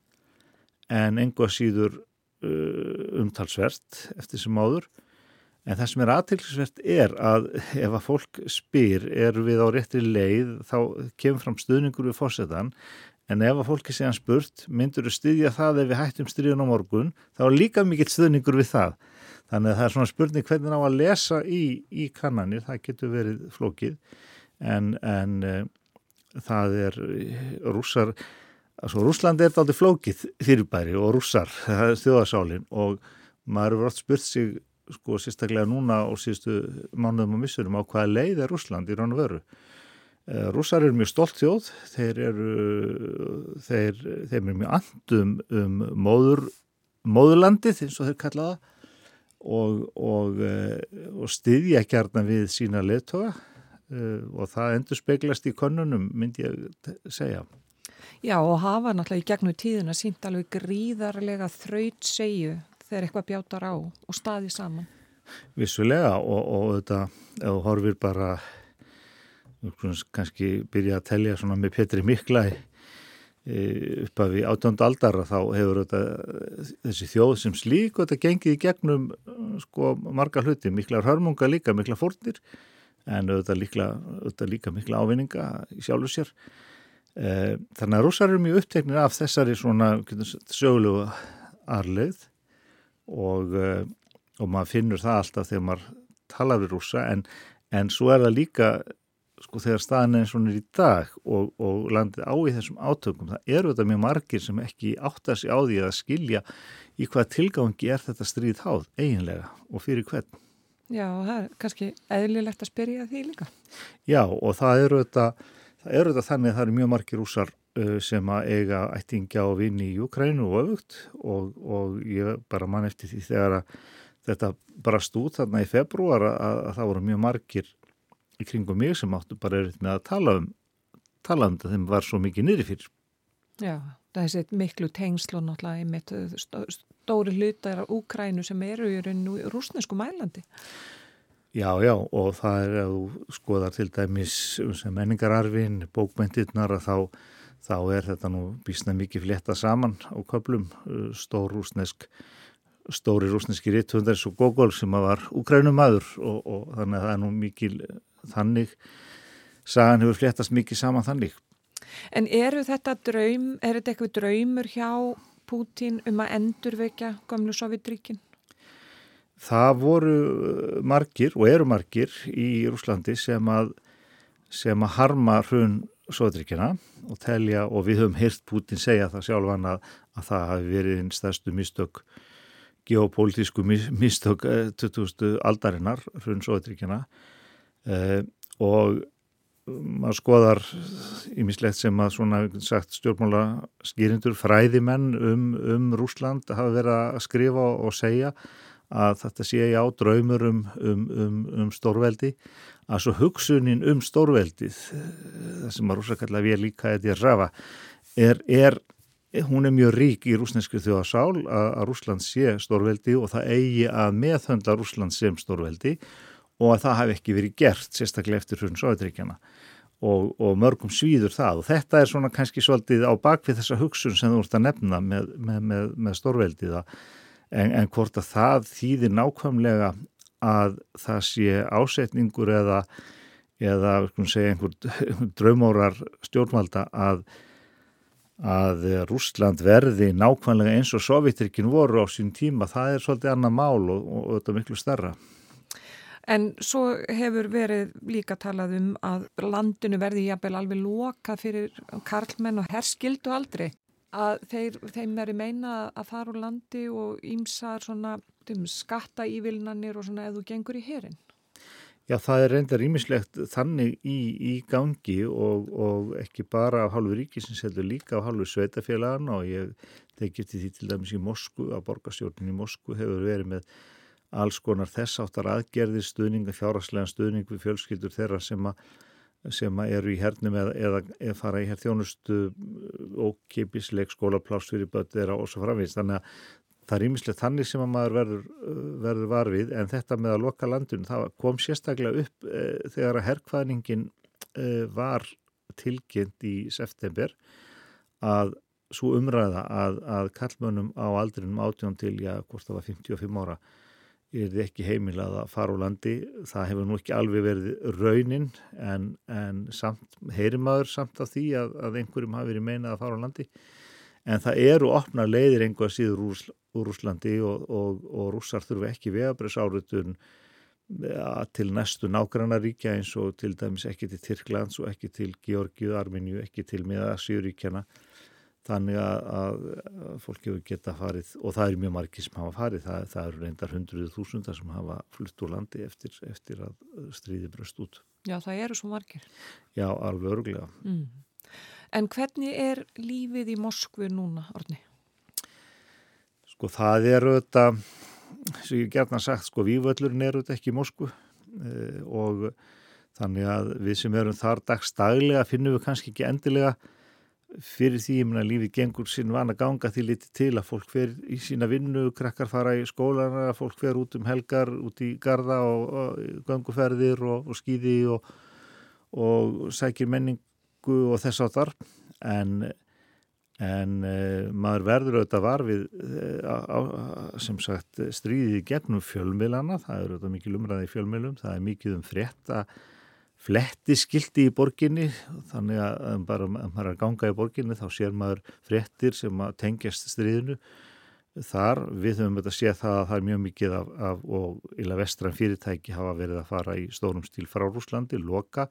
F: en enga síður uh, umtalsvert eftir sem áður En það sem er aðtilsvert er að ef að fólk spyr er við á réttri leið þá kemur fram stuðningur við fórsetan en ef að fólki segja spurt myndur þú styðja það ef við hættum stríðun á morgun þá er líka mikill stuðningur við það. Þannig að það er svona spurning hvernig á að lesa í, í kannanir, það getur verið flókið. En, en e, það er rússar, altså Rúsland er aldrei flókið fyrirbæri og rússar, það er þjóðasálinn og maður eru oft spurt sig sko sérstaklega núna og síðustu mánuðum og missurum á hvaða leið er Rúsland í ránu veru. Eh, Rússar eru mjög stolt þjóð, þeir eru, þeir, þeir eru mjög andum um móður, móðurlandið eins og þeir kallaða og, og, eh, og styðja kjarnan við sína leðtoga eh, og það endur speglast í konunum myndi ég segja.
B: Já og hafa náttúrulega í gegnum tíðuna sínt alveg gríðarlega þraut segju þegar eitthvað bjátar á og staði saman.
F: Vissulega og, og þetta, ef þú horfir bara kannski byrja að telja svona með Petri Mikla upp af í átjönda aldara þá hefur þetta, þessi þjóð sem slík og þetta gengið í gegnum sko marga hluti, mikla hörmunga líka, mikla fórnir en auðvitað líka, líka mikla ávinninga í sjálfu sér. E, þannig að rússar eru mjög uppteknir af þessari svona sögulegu arleið og, eh, og maður finnur það alltaf þegar maður tala við rúsa en, en svo er það líka sko þegar staðin er svona í dag og, og landið á í þessum átökum það eru þetta mjög margir sem ekki áttar sig á því að skilja í hvað tilgangi er þetta stríð háð eiginlega og fyrir hvern.
B: Já, það er kannski eðlilegt að spyrja því líka.
F: Já, og það eru þetta, það eru þetta þannig að það eru mjög margir rúsar Uh, sem að eiga ættingja og vinni í Ukrænu og öfugt og, og ég bara mann eftir því þegar að þetta bara stúð þarna í februar að, að það voru mjög margir í kringum mig sem áttu bara erið með að tala um tala um þetta þeim var svo mikið niður fyrir.
B: Já, það er sér miklu tengslu náttúrulega einmitt stóri hlutar á Ukrænu sem eru í rúsnesku mælandi.
F: Já, já, og það er að skoða til dæmis um menningararfin, bókmyndirnar að þá þá er þetta nú bísna mikið flétta saman á köplum uh, stór rúsnesk stóri rúsneski ritthundar svo Gogol sem var úgrænum maður og, og þannig að það er nú mikið þannig sagan hefur fléttast mikið saman þannig
B: En eru þetta draum, er þetta eitthvað draumur hjá Pútín um að endurvekja gamlu Sovjetríkin?
F: Það voru uh, margir og eru margir í Rúslandi sem að, sem að harma hrun Sovjetríkina og telja og við höfum hirt Pútín segja það sjálfan að, að það hafi verið einn stærstu mistök geopolítísku mistök 2000 eh, aldarinnar hrun Sovjetríkina eh, og maður skoðar ímislegt sem að svona sagt stjórnmála skýrindur fræðimenn um, um Rúsland hafa verið að skrifa og segja að þetta sé ég á draumur um, um, um, um stórveldi. Að svo hugsunin um stórveldið það sem að rúsakallar við líka þetta er rafa er, er, hún er mjög rík í rúsneskri þjóðasál að, að Rúsland sé stórveldi og það eigi að meðhönda Rúsland sem stórveldi. og að það hafi ekki verið gert sérstaklega eftir hrun Sovjetríkjana og, og mörgum svíður það. Og þetta er svona kannski svolítið á bakvið þessa hugsun sem þú ert að nefna með, með, með, með stórveldiða en, en hvort að það þýðir nákvæmlega að það sé ásetningur eða, eða segja, einhver draumórar stjórnvalda að, að Rúsland verði nákvæmlega eins og Sovjetrikin voru á sín tíma, það er svolítið annað mál og, og, og þetta er miklu starra.
B: En svo hefur verið líka talað um að landinu verði jafnvel alveg lokað fyrir karlmenn og herskildu aldrei. Að þeir, þeim veri meina að fara úr landi og ímsar svona um, skatta ívilnanir og svona eða þú gengur í herin.
F: Já, það er reyndar ímislegt þannig í, í gangi og, og ekki bara af hálfu ríkisins heldur líka af hálfu sveitafélagana og ég tekið til því til dæmis í Mosku, að borgarstjórnin í Mosku hefur verið með alls konar þess áttar aðgerðir stuðninga, fjáraslega stuðning við fjölskyldur þeirra sem, sem eru í hernum eða, eða, eða fara í hér þjónustu og kipisleik skólapláss fyrir börn þeirra og svo framvist. Þannig að það er ímislegt þannig sem að maður verður, verður varfið en þetta með að loka landun það kom sérstaklega upp e, þegar að herrkvæðningin e, var tilkynnt í september að svo umræða að, að kallmönnum á aldrinum átjón til, já, hvort það var 55 ára er þið ekki heimilað að fara úr landi. Það hefur nú ekki alveg verið raunin en, en heyrimaður samt af því að, að einhverjum hafi verið meinað að fara úr landi. En það eru opna leiðir einhvað síður úr, úr Úslandi og, og, og rússar þurfu ekki vegabress áritun til næstu nágrannaríkja eins og til dæmis ekki til Tyrklands og ekki til Georgiu, Arminju, ekki til miðasýríkjana þannig að, að fólk hefur geta farið og það er mjög margir sem hafa farið það, það eru reyndar hundruðu þúsundar sem hafa flutt úr landi eftir, eftir að stríði bröst út
B: Já, það eru svo margir
F: Já, alveg örglega mm.
B: En hvernig er lífið í Moskvu núna, Orni?
F: Sko, það eru þetta sem ég gerna sagt, sko, vývöllurinn eru þetta ekki í Moskvu e, og þannig að við sem erum þar dagstaglega finnum við kannski ekki endilega fyrir því að lífið gengur sinn vana ganga því liti til að fólk fer í sína vinnu, krakkar fara í skólana, fólk fer út um helgar, út í garda og, og ganguferðir og, og skýði og, og sækir menningu og þess að þar en, en e, maður verður auðvitað varfið e, sem sagt stríðið gegnum fjölmilana, það eru auðvitað mikið lumraði í fjölmilum, það er mikið um frétta flettiskildi í borginni þannig að bara að maður er að ganga í borginni þá sér maður frettir sem tengjast stríðinu. Þar við höfum þetta séð það að það er mjög mikið af, af og illa vestran fyrirtæki hafa verið að fara í stórum stíl frá Rúslandi, loka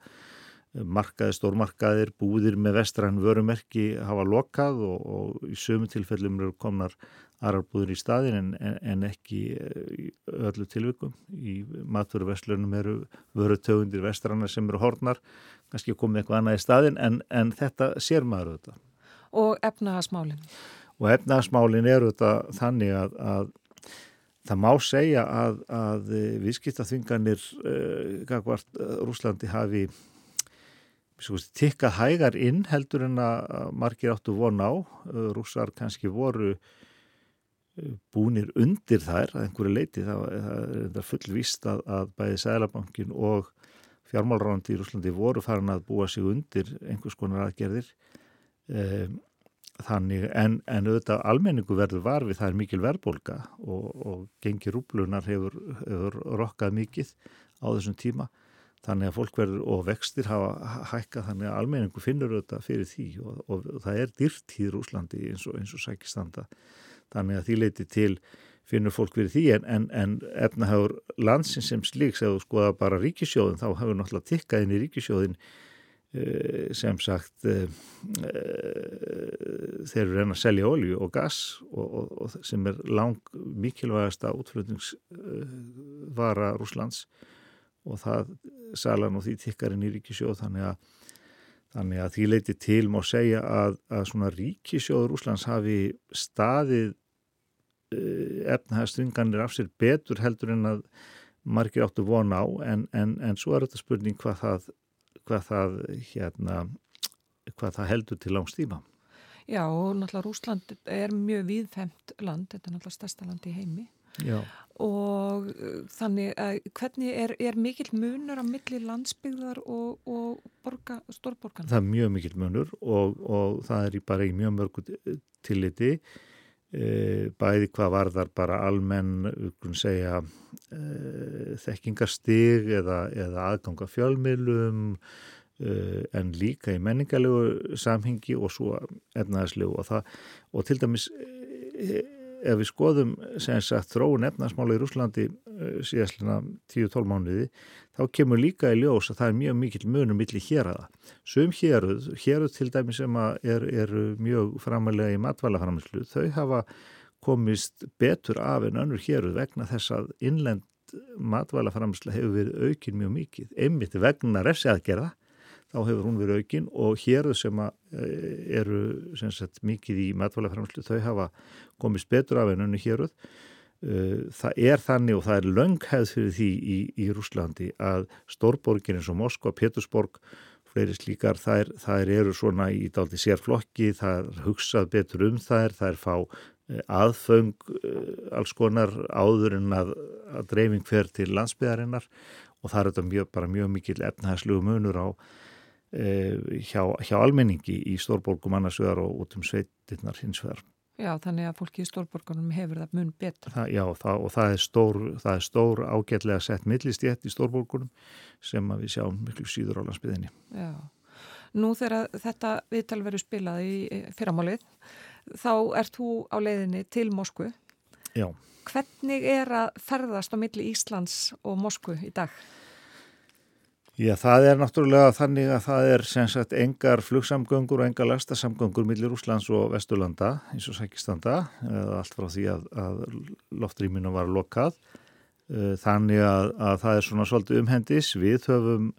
F: markaði, stórmarkaðir, búðir með vestran vörumerki hafa lokað og, og í sömu tilfellum eru komnar aðrarbúður í staðin en, en, en ekki eh, í öllu tilvikum. Í maturverslunum eru vörutögundir vestrana sem eru hornar, kannski komið eitthvað annað í staðin en, en þetta sér maður þetta.
B: Og efnahagsmálinn?
F: Og efnahagsmálinn eru þetta þannig að, að það má segja að, að viðskiptaþvinganir uh, Rúslandi hafi tikkað hægar inn heldur en að margir áttu von á. Rússar kannski voru búnir undir þær að einhverju leiti það, það er fullvist að, að bæði Sælabankin og fjármálrandi í Rúslandi voru farin að búa sig undir einhvers konar aðgerðir. Um, þannig en, en auðvitað almenningu verður varfið það er mikil verðbólka og, og gengi rúblunar hefur, hefur rokkað mikið á þessum tíma þannig að fólk verður og vextir hafa hækka þannig að almenningu finnur þetta fyrir því og, og, og það er dýrt í Rúslandi eins og, og sækistanda þannig að því leiti til finnur fólk fyrir því en, en, en efnahafur landsin sem slíks eða skoða bara ríkisjóðin þá hefur náttúrulega tikkað inn í ríkisjóðin uh, sem sagt uh, uh, þeir eru reyna að selja olju og gas og sem er lang mikilvægasta útflutningsvara Rúslands og það salan og því tikkarinn í ríkisjóð þannig að, þannig að því leiti til má segja að, að svona ríkisjóður Úslands hafi staðið uh, efnahægstringanir af sér betur heldur en að margir áttu vona á en, en, en svo er þetta spurning hvað það, hvað það, hérna, hvað það heldur til langstíma.
B: Já og náttúrulega Rúsland er mjög viðfemt land, þetta er náttúrulega stærsta land í heimi
F: Já.
B: Og uh, þannig að hvernig er, er mikill munur á milli landsbyggðar og, og borga, stórborgarna?
F: Það er mjög mikill munur og, og það er í bara í mjög mörgu tilliti e, bæði hvað varðar bara almenn segja, e, þekkingarstig eða, eða aðganga fjölmiðlum en líka í menningarlegu samhengi og svo efnaðarslegu og, og til dæmis ef við skoðum sagt, þróun efnarsmála í Rúslandi uh, síðastlina 10-12 mánuði þá kemur líka í ljós að það er mjög mikil munum millir hér aða. Sum héruð, héruð til dæmi sem er, er mjög framalega í matvælaframislu, þau hafa komist betur af en önnur héruð vegna þess að innlend matvælaframisla hefur verið aukin mjög mikið, einmitt vegna refsiaðgerða þá hefur hún verið aukin og hér sem eh, eru sem sagt, mikið í matvælaframslu þau hafa komist betur af ennunni héruð. Eh, það er þannig og það er lönghæð fyrir því í, í Rúslandi að stórborgin eins og Moskva, Petersborg, fleiri slíkar, þær, þær eru svona í daldi sérflokki, það er hugsað betur um þær, er fá eh, aðföng alls konar áður en að, að dreifing fer til landsbyðarinnar og það er þetta mjög, bara mjög mikil efnahæslu munur á hjá, hjá almenningi í stórborgum annarsvegar og út um sveitirnar hins vegar.
B: Já, þannig að fólki í stórborgunum hefur það mun betur.
F: Það, já, það, og það er stór, það er stór ágætlega sett millistjætt í stórborgunum sem við sjáum miklu síður á landsbyðinni.
B: Já, nú þegar þetta viðtal verið spilað í fyrramálið, þá ert þú á leiðinni til Moskvu.
F: Já.
B: Hvernig er að ferðast á milli Íslands og Moskvu í dag?
F: Já, það er náttúrulega þannig að það er sem sagt engar flugsamgöngur og engar lastasamgöngur millir Úslands og Vesturlanda eins og Sækistanda, allt frá því að, að loftrýminu var lokað. Eh, þannig að, að það er svona svolítið umhendis. Við höfum,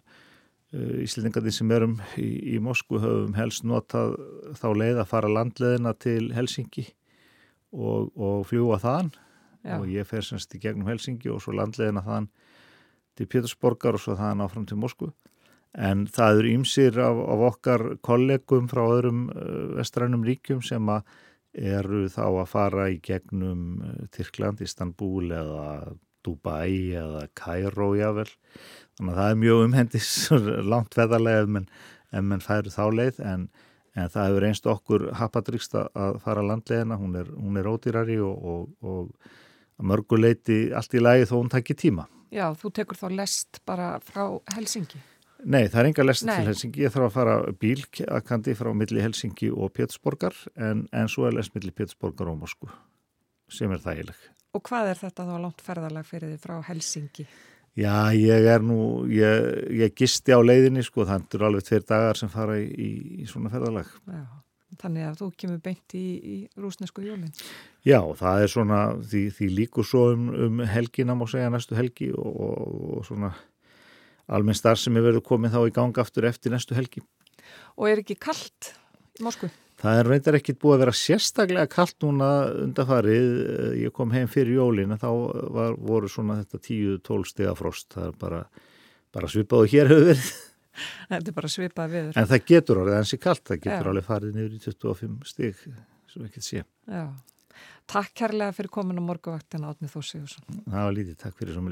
F: eh, Íslendingarnir sem erum í, í Moskvu, höfum helst notað þá leið að fara landleðina til Helsingi og, og fljúa þann Já. og ég fer semst í gegnum Helsingi og svo landleðina þann til Pétursborgar og svo það náfram til Moskvu. En það eru ímsir af, af okkar kollegum frá öðrum uh, vestrænum ríkjum sem eru þá að fara í gegnum uh, Tyrkland, Istanbul eða Dubai eða Cairo jável þannig að það er mjög umhendis langt veðarlega en, en menn færu þá leið. En, en það hefur einst okkur hapadrykst að fara landlegina, hún er, hún er ódýrari og, og, og mörguleiti allt í lagi þó hún takkir tíma
B: Já, þú tekur þá lest bara frá Helsingi?
F: Nei, það er enga lest Nei. til Helsingi. Ég þarf að fara bílakandi frá milli Helsingi og Pétursborgar en, en svo er lest milli Pétursborgar og Moskú sem er þægileg.
B: Og hvað er þetta þá langt ferðarlag fyrir þið frá Helsingi?
F: Já, ég er nú, ég, ég gisti á leiðinni sko, þannig að það eru alveg tveir dagar sem fara í, í, í svona ferðarlag.
B: Já. Þannig að þú kemur beint í, í rúsnesku jólinn.
F: Já, það er svona, því, því líkur svo um, um helgina má segja næstu helgi og, og, og svona almenn starf sem er verið komið þá í ganga aftur eftir næstu helgi.
B: Og er ekki kallt í Moskvu?
F: Það er reyndar ekkit búið að vera sérstaklega kallt núna undarfarið. Ég kom heim fyrir jólinn en þá var, voru svona þetta 10-12 stiga frost. Það er bara, bara svipaðu hér hefur verið.
B: Þetta er bara svipað viður.
F: En það getur orðið ansi kallt, það getur Já. alveg farið niður í 25 stík, sem ekki sé.
B: Já. Takk kærlega fyrir komin á morgavaktina Átnið Þórsíðursson.
F: Það var lítið, takk fyrir som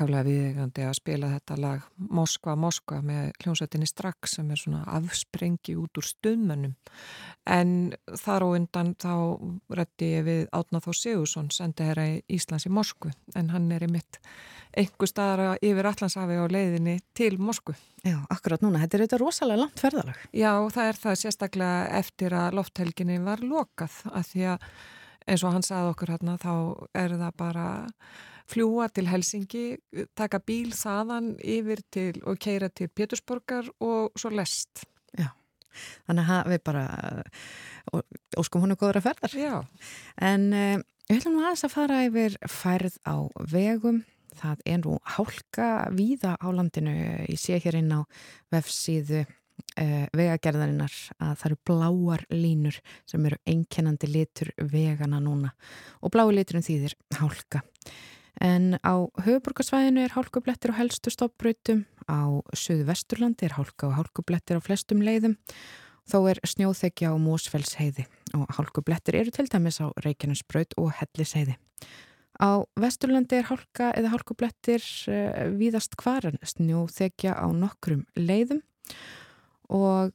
B: ákaflega viðegandi að spila þetta lag Moskva, Moskva með hljómsveitinni strax sem er svona afsprengi út úr stöðmönnum en þar og undan þá rætti ég við Átna Þó Sigursson sendi herra í Íslands í Moskvu en hann er í mitt einhver staðara yfir Allandsafi á leiðinni til Moskvu.
A: Já, akkurat núna, þetta er þetta rosalega langt ferðalag.
B: Já, það er það sérstaklega eftir að lofthelginni var lokað að því að eins og hann sagði okkur hérna þá er það bara fljúa til Helsingi, taka bíl þaðan yfir til og keira til Pétursborgar og svo lest.
A: Já, þannig að við bara óskum hún góður að ferðar.
B: Já.
A: En um, við ætlum nú aðeins að fara yfir færð á vegum. Það er nú hálka víða á landinu. Ég sé hér inn á vefsíðu uh, vegagerðarinnar að það eru bláar línur sem eru einkennandi litur vegana núna og blái liturinn þýðir hálka. En á höfuborgarsvæðinu er hálkublettir á helstu stoppbröytum, á söðu vesturlandi er hálka og hálkublettir á flestum leiðum, þó er snjóþekja á Mósfellsheiði og hálkublettir eru til dæmis á Reykjanesbröyt og Hellisheiði. Á vesturlandi er hálka eða hálkublettir uh, víðast hvaran snjóþekja á nokkrum leiðum og,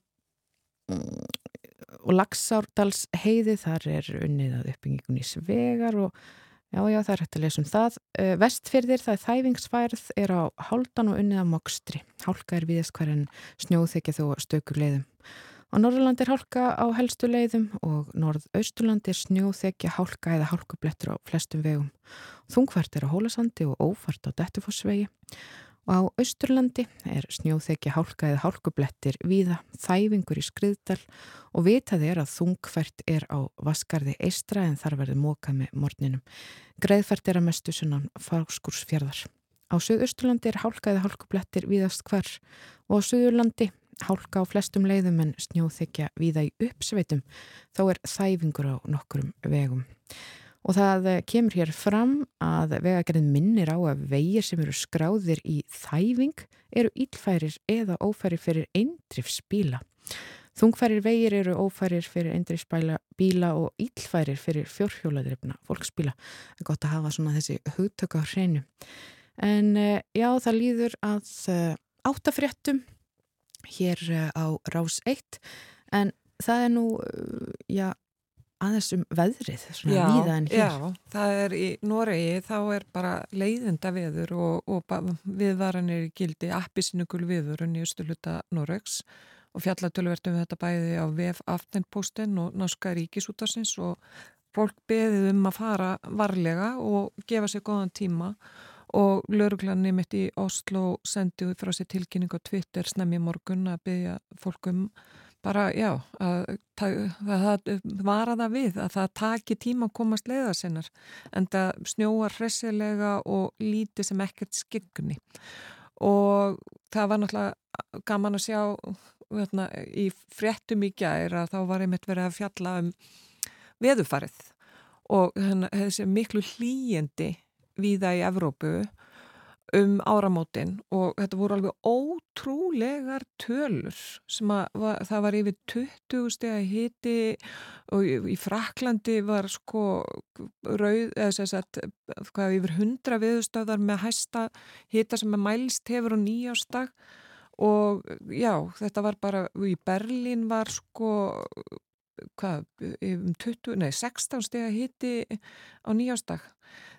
A: og Laxárdals heiði þar er unnið að uppbyggingun í svegar og já já það er hægt að lesa um það. Vestfyrðir það er þæfingsfærð er á háldan og unnið að mokstri. Hálka er viðast hverjan snjóþekja þó stökur leiðum. Á Norðurland er hálka á helstu leiðum og Norðausturland er snjóþekja hálka eða hálkublettur á flestum vegum. Þungvært er á Hólasandi og ófært á Dettufossvegi og á Östurlandi er snjóþekja hálka eða hálkublettir víða þæfingur í skriðdal og vitað er að þungfært er á Vaskarði eistra en þar verður móka með morninum. Greiðfært er að mestu sunnan fáskúrsfjörðar. Á Suðausturlandi er hálka eða hálkublettir víðast hvar og á Suðurlandi hálka á flestum leiðum en snjóþekja víða í uppsveitum þá er þæfingur á nokkurum vegum. Og það kemur hér fram að vegagerðin minnir á að vegir sem eru skráðir í þæfing eru ílfærir eða ófærir fyrir eindrifsbíla. Þungfærir vegir eru ófærir fyrir eindrifsbíla og ílfærir fyrir fjórhjóladrifna fólksbíla. Það er gott að hafa svona þessi hugtöku á hreinu. En já, það líður að áttafréttum hér á Rás 1 en það er nú, já, aðeins um veðrið, svona víða en hér.
B: Já, það er í Noregi, þá er bara leiðenda veður og, og viðvaranir gildi appisinugul viðvörun í östuluta Noregs og fjallatölvertum þetta bæði á VF Aftenposten og Norska Ríkisútarsins og fólk beðið um að fara varlega og gefa sér góðan tíma og lauruglanni mitt í Oslo sendi frá sér tilkynning á Twitter snemmi morgun að beðja fólk um bara, já, að, að, að vara það við, að það taki tíma að komast leiða sinnar, en það snjóar hressilega og lítið sem ekkert skyggunni. Og það var náttúrulega gaman að sjá veitna, í fréttum í gæri að þá var einmitt verið að fjalla um veðufarið og þessi miklu hlýjendi víða í Evrópu um áramótin og þetta voru alveg ótrúlegar tölur sem að var, það var yfir 20 steg að hiti og í Fraklandi var sko rauð, eða að hvað yfir 100 viðstöðar með hæsta hita sem að mælst hefur á nýjástag og já, þetta var bara í Berlín var sko hvað, um 20, nei 16 steg að hiti á nýjástag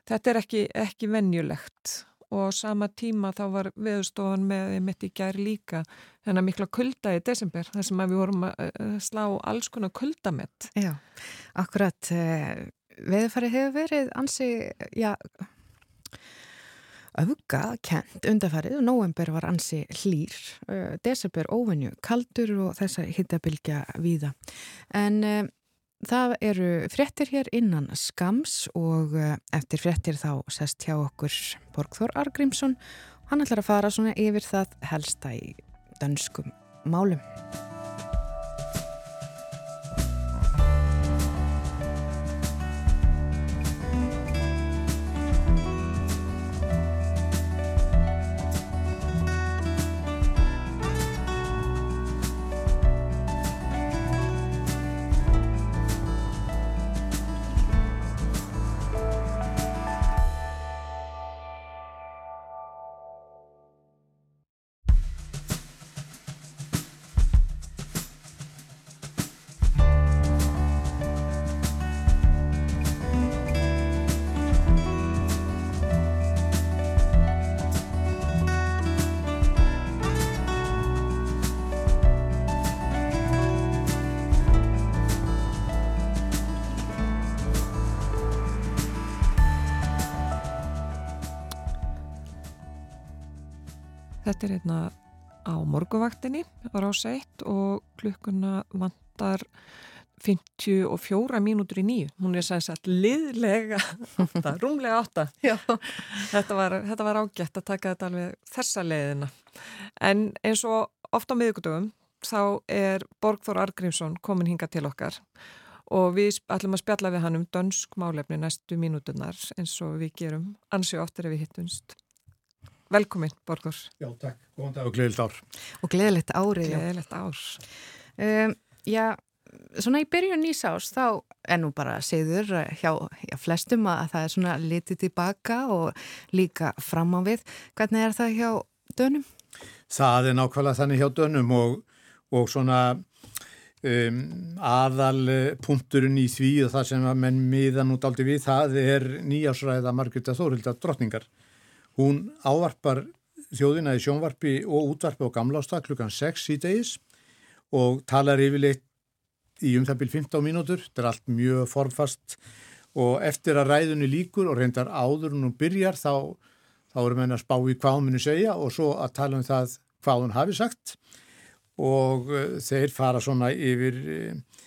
B: þetta er ekki, ekki venjulegt og sama tíma þá var veðustofan með mitt í gær líka þennan mikla kulda í desember þar sem við vorum að slá alls konar kuldamett.
A: Já, akkurat veðufari hefur verið ansi, já auka kent undarfarið og november var ansi hlýr desember óvenju kaldur og þess að hittabilgja víða en Það eru fréttir hér innan skams og eftir fréttir þá sest hjá okkur Borgþór Argrímsson. Hann ætlar að fara svona yfir það helsta í danskum málum.
B: Þetta er einna á morguvaktinni á rása 1 og klukkuna vantar 54 mínútur í nýju. Hún er að liðlega átta, rúmlega átta. Þetta var, þetta var ágætt að taka þetta alveg þessa leiðina. En eins og ofta á miðugdöfum þá er Borgþór Argrímsson komin hinga til okkar og við ætlum að spjalla við hann um dönsk málefni næstu mínútunar eins og við gerum ansið oftar ef við hittumst. Velkomin, Borgþór.
G: Já, takk. Góðan dag og gleðilegt ár.
A: Og gleðilegt árið.
B: Gleðilegt ár.
A: Um, já, svona í byrjun nýsás þá er nú bara segður hjá, hjá flestum að það er svona litið tilbaka og líka fram á við. Hvernig er það hjá dönum?
G: Það er nákvæmlega þannig hjá dönum og, og svona um, aðal punkturinn í því og það sem að menn miðan út aldrei við, það er nýjásræða Margreta Þórildar drottningar. Hún ávarpar þjóðina í sjónvarpi og útvarpi á gamlásta klukkan 6 í degis og talar yfirleitt í um það byrj 15 mínútur. Þetta er allt mjög formfast og eftir að ræðunni líkur og reyndar áður hún byrjar þá, þá erum við að spá í hvað hún muni segja og svo að tala um það hvað hún hafi sagt og uh, þeir fara svona yfir uh,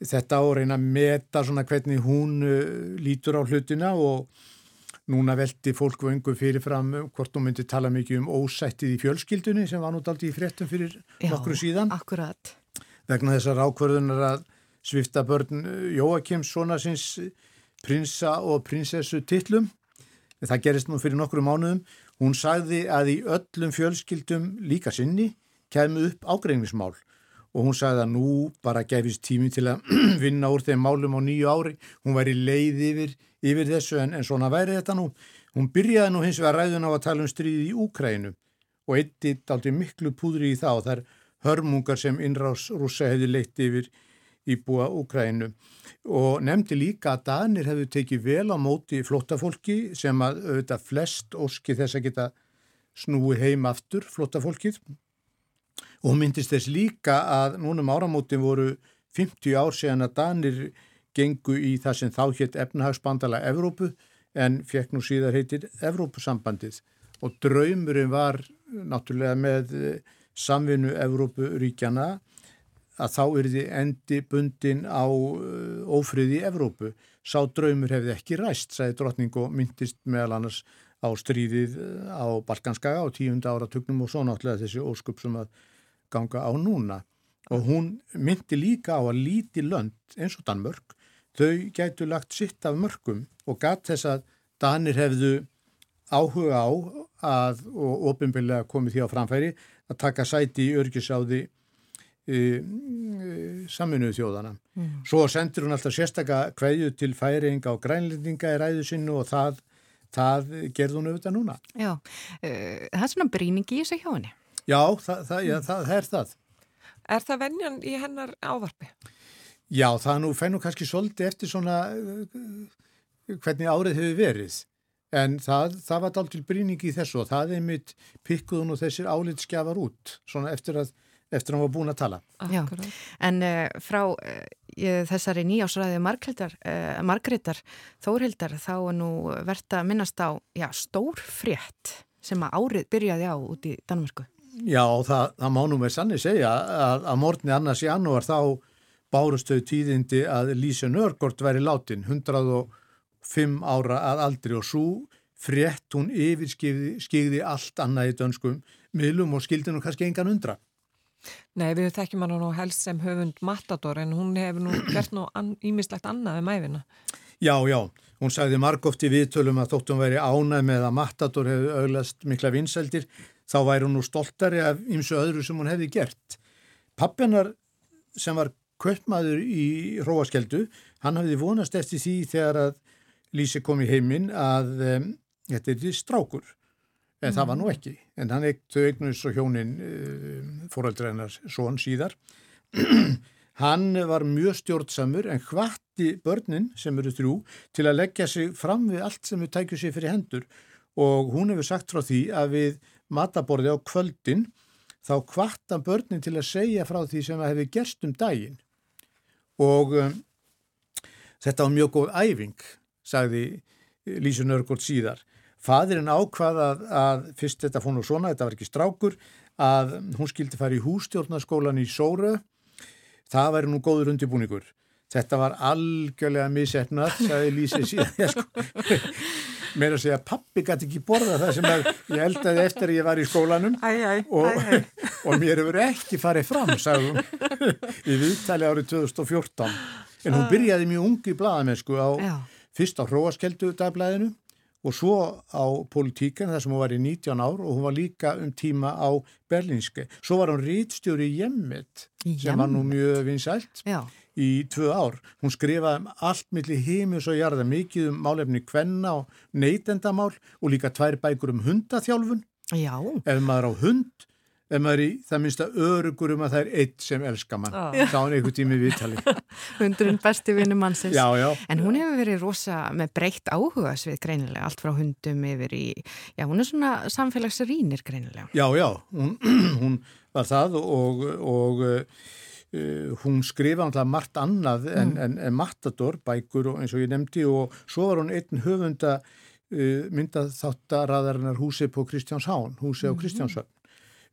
G: þetta og reyna að meta svona hvernig hún uh, lítur á hlutina og Núna veldi fólk vöngu fyrirfram hvort þú myndi tala mikið um ósættið í fjölskyldunni sem var nút aldrei í fréttum fyrir Já, nokkru síðan.
A: Akkurat.
G: Vegna þessar ákverðunar að svifta börn Jóakims svona síns prinsa og prinsessu tillum. Það gerist nú fyrir nokkru mánuðum. Hún sagði að í öllum fjölskyldum líka sinni kemur upp ágreinismál og hún sagði að nú bara gefist tími til að vinna úr þeim málum á nýju ári. Hún væri leið yfir, yfir þessu en, en svona væri þetta nú. Hún byrjaði nú hins vegar ræðun á að tala um stríði í Úkrænu og eitt aldrei miklu púðri í. Það er hörmungar sem innrás rúsa hefði leitt yfir íbúa Úkrænu og nefndi líka að Danir hefðu tekið vel á móti flottafólki sem að auðvitað flest óski þess að geta snúi heim aftur flottafólkið og myndist þess líka að núnum áramótin voru 50 ár síðan að Danir gengu í það sem þá hétt efnahagsbandala Evrópu en fekk nú síðar heitir Evrópusambandið og draumurinn var náttúrulega með samvinnu Evrópuríkjana að þá er því endi bundin á ófriði Evrópu. Sá draumur hefði ekki ræst, sagði drotning og myndist meðal annars á stríðið á Balkanskaga á tíunda áratugnum og svo náttúrulega þessi óskup sem að ganga á núna og hún myndi líka á að líti lönd eins og Danmörk, þau gætu lagt sitt af mörgum og gatt þess að Danir hefðu áhuga á að og ofinbillega komið því á framfæri að taka sæti í örgisáði e, e, saminuðu þjóðana. Mm. Svo sendir hún alltaf sérstaka hverju til færinga og grænlendinga í ræðu sinnu og það, það gerði hún auðvitað núna.
A: Já, uh, það er svona bríningi í þessu hjá henni.
G: Já, það, það, já, það er það.
B: Er það vennjan í hennar ávarpi?
G: Já, það nú fennum kannski svolítið eftir svona uh, hvernig árið hefur verið. En það, það var dál til bríningi í þessu og það er mitt pikkuðun og þessir álitskjafar út svona eftir að, eftir að hann var búin að tala.
A: Já, en uh, frá uh, þessari nýjásræði Margreðar Þórhildar þá er nú verðt að minnast á já, stór frétt sem að árið byrjaði á út í Danmörku.
G: Já, það, það má nú með sanni segja að, að morgunni annars í annúar þá bárustöðu tíðindi að Lísa Nörgård væri látin 105 ára að aldri og svo frétt hún yfirskigði allt annað í dönskum miðlum og skildi nú kannski engan undra.
B: Nei, við þekkjum hann nú helst sem höfund Matador en hún hefur nú gert nú ímislegt annað um æfina.
G: Já, já, hún sagði margóft í viðtölum að þóttum væri ánað með að Matador hefur auglast mikla vinseldir þá væri hún nú stoltari af ymsu öðru sem hún hefði gert. Pappinar sem var köpmaður í Róaskeldu, hann hafði vonast eftir því þegar að Lísi kom í heiminn að um, þetta er strákur, en mm. það var nú ekki. En hann ekktu eignus og hjónin um, fóraldreinar són síðar. hann var mjög stjórnsamur en hvatti börnin sem eru þrjú til að leggja sig fram við allt sem við tækju sig fyrir hendur og hún hefur sagt frá því að við mataborði á kvöldin þá kvarta börnin til að segja frá því sem að hefði gerst um daginn og um, þetta var mjög góð æfing, sagði Lísu Nörgótt síðar Fadurinn ákvað að, að fyrst þetta fór nú svona, þetta var ekki strákur, að hún skildi fara í hústjórnaskólan í Sóru. Það væri nú góður undirbúningur. Þetta var algjörlega misetnað, sagði Lísi síðan. Sko, Mér að segja pappi gæti ekki borða það sem ég eldaði eftir að ég var í skólanum
B: æ, æ,
G: og,
B: æ,
G: og mér hefur ekki farið fram, sagði hún, í viðtali árið 2014. En hún byrjaði mjög ungi í bladamennsku á, fyrst á Hróaskeldu dagblæðinu og svo á politíkan þar sem hún var í 19 ár og hún var líka um tíma á Berlínske. Svo var hún rítstjóri í Jemmet sem var nú mjög vinsælt
A: Já,
G: í tvö ár. Hún skrifaði um allt millir heimus og jarða, mikið um málefni kvenna og neytendamál og líka tvær bækur um hundaþjálfun.
A: já,
G: Ef maður á hund, ef maður er í það minnsta örugur um að það er eitt sem elskar mann.
B: Ah.
G: Sá hann einhvern tími viðtali.
A: hundurinn besti vinnum mannsins.
G: Já, já.
A: En hún hefur verið rosa með breytt áhuga svið greinilega, allt frá hundum yfir í, já, hún er svona samfélagsrýnir greinilega.
G: Já, já, hún, hún var það og, og uh, hún skrifa náttúrulega margt annað en, en, en Matador, bækur og eins og ég nefndi og svo var hún einn höfunda uh, myndað þáttaraðarinnar húsi på Kristjánshán, húsi á Kristjánshöfn.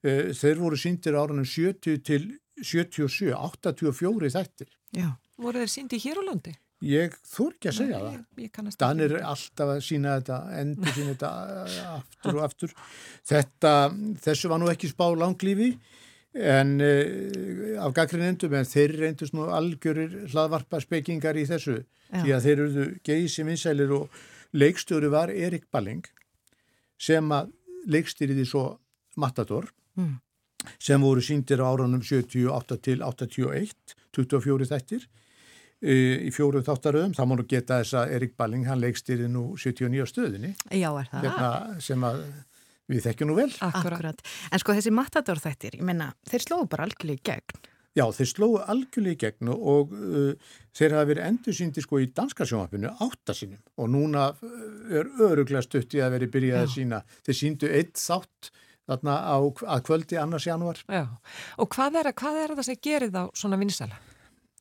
G: Uh, þeir voru síndir árunum 70 til 77, 84 þættir.
A: Já,
B: voru þeir síndi hér á landi?
G: Ég þór ekki að segja það.
B: Ég, ég kannast
G: Danir
B: ekki.
G: er alltaf að sína þetta, endur sína þetta aftur og aftur. Þetta, þessu var nú ekki spá langlífi en uh, af gaggrinendum en þeir reyndust nú algjörir hlaðvarpa spekingar í þessu
A: Já.
G: því að þeir eruðu geysi vinsælir og leikstjóri var Erik Balling sem að leikstýriði svo Matador
A: Mm.
G: sem voru síndir á áranum 78 til 81, 24 þættir uh, í fjóru þáttaröðum, þá má nú geta þess að Erik Balling, hann leikstýri nú 79 á stöðinni,
A: já er það.
G: hérna, sem að við þekkjum nú vel.
B: Akkurat.
A: En sko þessi matador þættir, ég menna, þeir slóðu bara algjörlega í gegn.
G: Já, þeir slóðu algjörlega í gegn og uh, þeir hafa verið endur síndi sko í danska sjónvapinu áttasinum og núna er öruglega stutt í að veri byrjað að sína. Þeir síndu eitt þátt þarna á, að kvöldi annars janúar.
B: Já, og hvað er, hvað er það sem gerir þá svona vinsæla?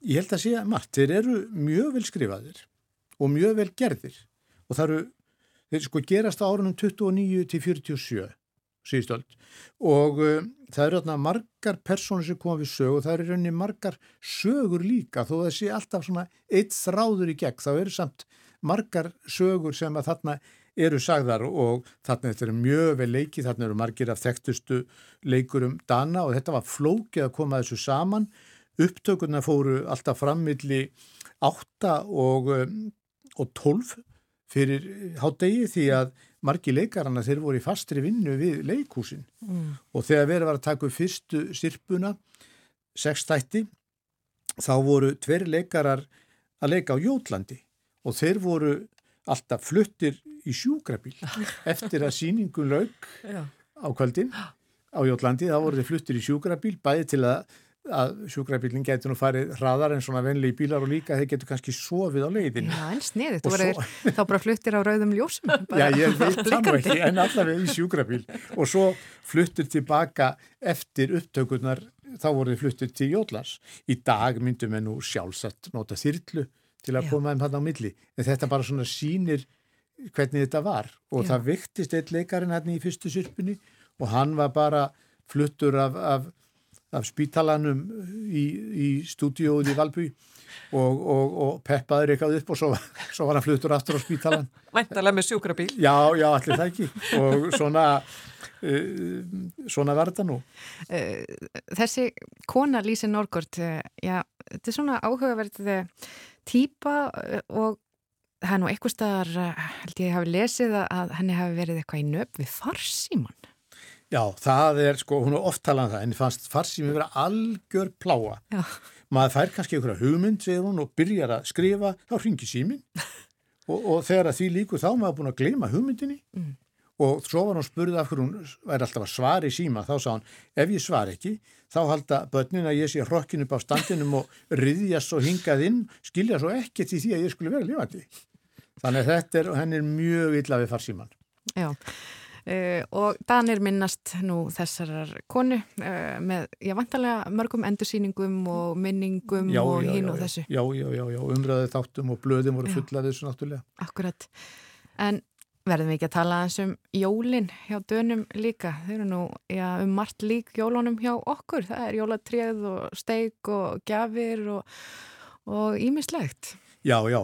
G: Ég held að sé að margt, þeir eru mjög vel skrifaðir og mjög vel gerðir og það eru, þeir sko gerast á árunum 29 til 47 síðstöld og uh, það eru þarna margar personur sem koma við sög og það eru rauninni margar sögur líka þó það sé alltaf svona eitt þráður í gegn þá eru samt margar sögur sem að þarna eru sagðar og þarna þetta er mjög vel leikið, þarna eru margir af þekktustu leikurum Dana og þetta var flókið að koma þessu saman upptökurna fóru alltaf frammilli 8 og, um, og 12 fyrir hádegi því að margi leikarana þeir voru í fastri vinnu við leikúsin
A: Mm.
G: og þegar verið var að taka upp fyrstu sirpuna, sex þætti, þá voru tveir leikarar að leika á Jótlandi og þeir voru alltaf fluttir í sjúkrabíl eftir að sýningun lauk
A: Já.
G: á kvöldin á Jótlandi, þá voru þeir fluttir í sjúkrabíl bæði til að, að sjúkrabílinn getur nú farið hraðar en svona venlegi bílar og líka þeir getur kannski sofið á leiðin
A: Já, en sniðið, þú verður
G: svo-
A: þá bara fluttir á rauðum ljósum.
G: Já, ég veit það nú ekki, en allavega í sjúkrabíl og svo fluttur tilbaka eftir upptökurnar, þá voru þið fluttur til Jótlans. Í dag myndum við nú sjálfsagt nota þyrlu til að
A: Já.
G: koma þeim hann á milli, en þetta bara svona sýnir hvernig þetta var og
A: Já.
G: það viktist eitt leikarinn hann í fyrstu syrpunni og hann var bara fluttur af, af, af spítalanum í, í stúdíóð í Valby og, og, og peppaður eitthvað upp og svo, svo var hann fluttur aftur á spítalan
B: Væntalega með sjúkrabíl.
G: Já, já, allir það ekki og svona uh, svona þetta nú
A: Eh, Þessi kona Lísi Norgård, eh, já, þetta er svona áhugaverð típa eh, og það er nú eitthvað staðar, held ég hafi lesið að- að henni hafi verið eitthvað í nöp við farsíman.
G: Já, það er sko, hún er oft talað um það en fannst farsími vera algjör pláa
A: Já.
G: Maður fær kannski einhverja hugmynd segir hún og byrjar að skrifa þá ringi símin og, og þegar að því líkur þá maður búin að gleyma hugmyndinni.
A: Mm.
G: og svo var hún spurði af hverju hún væri alltaf að svara í síma þá sá hún, ef ég svar ekki þá halda börnin að ég sé hrokkin upp á standinum og riðjast svo hingað inn skilja svo ekki til því að ég skulle vera lifandi. Þannig að þetta er, henni er mjög illa við farsíman
A: Já, uh, og Danir minnast nú þessarar konu uh, með, ég vantarlega mörgum endursýningum og minningum og hinn og
G: já,
A: þessu.
G: Já, já, já, já, umræðið þáttum og blöðin voru
A: Já.
G: fulla af þessu náttúrulega.
A: Akkurat. En Verðum við ekki að tala eins um jólinn hjá dönum líka. Þau eru nú já, um margt lík jólunum hjá okkur. Það er jólatrið og steik og gafir og ímislegt.
G: Já, já.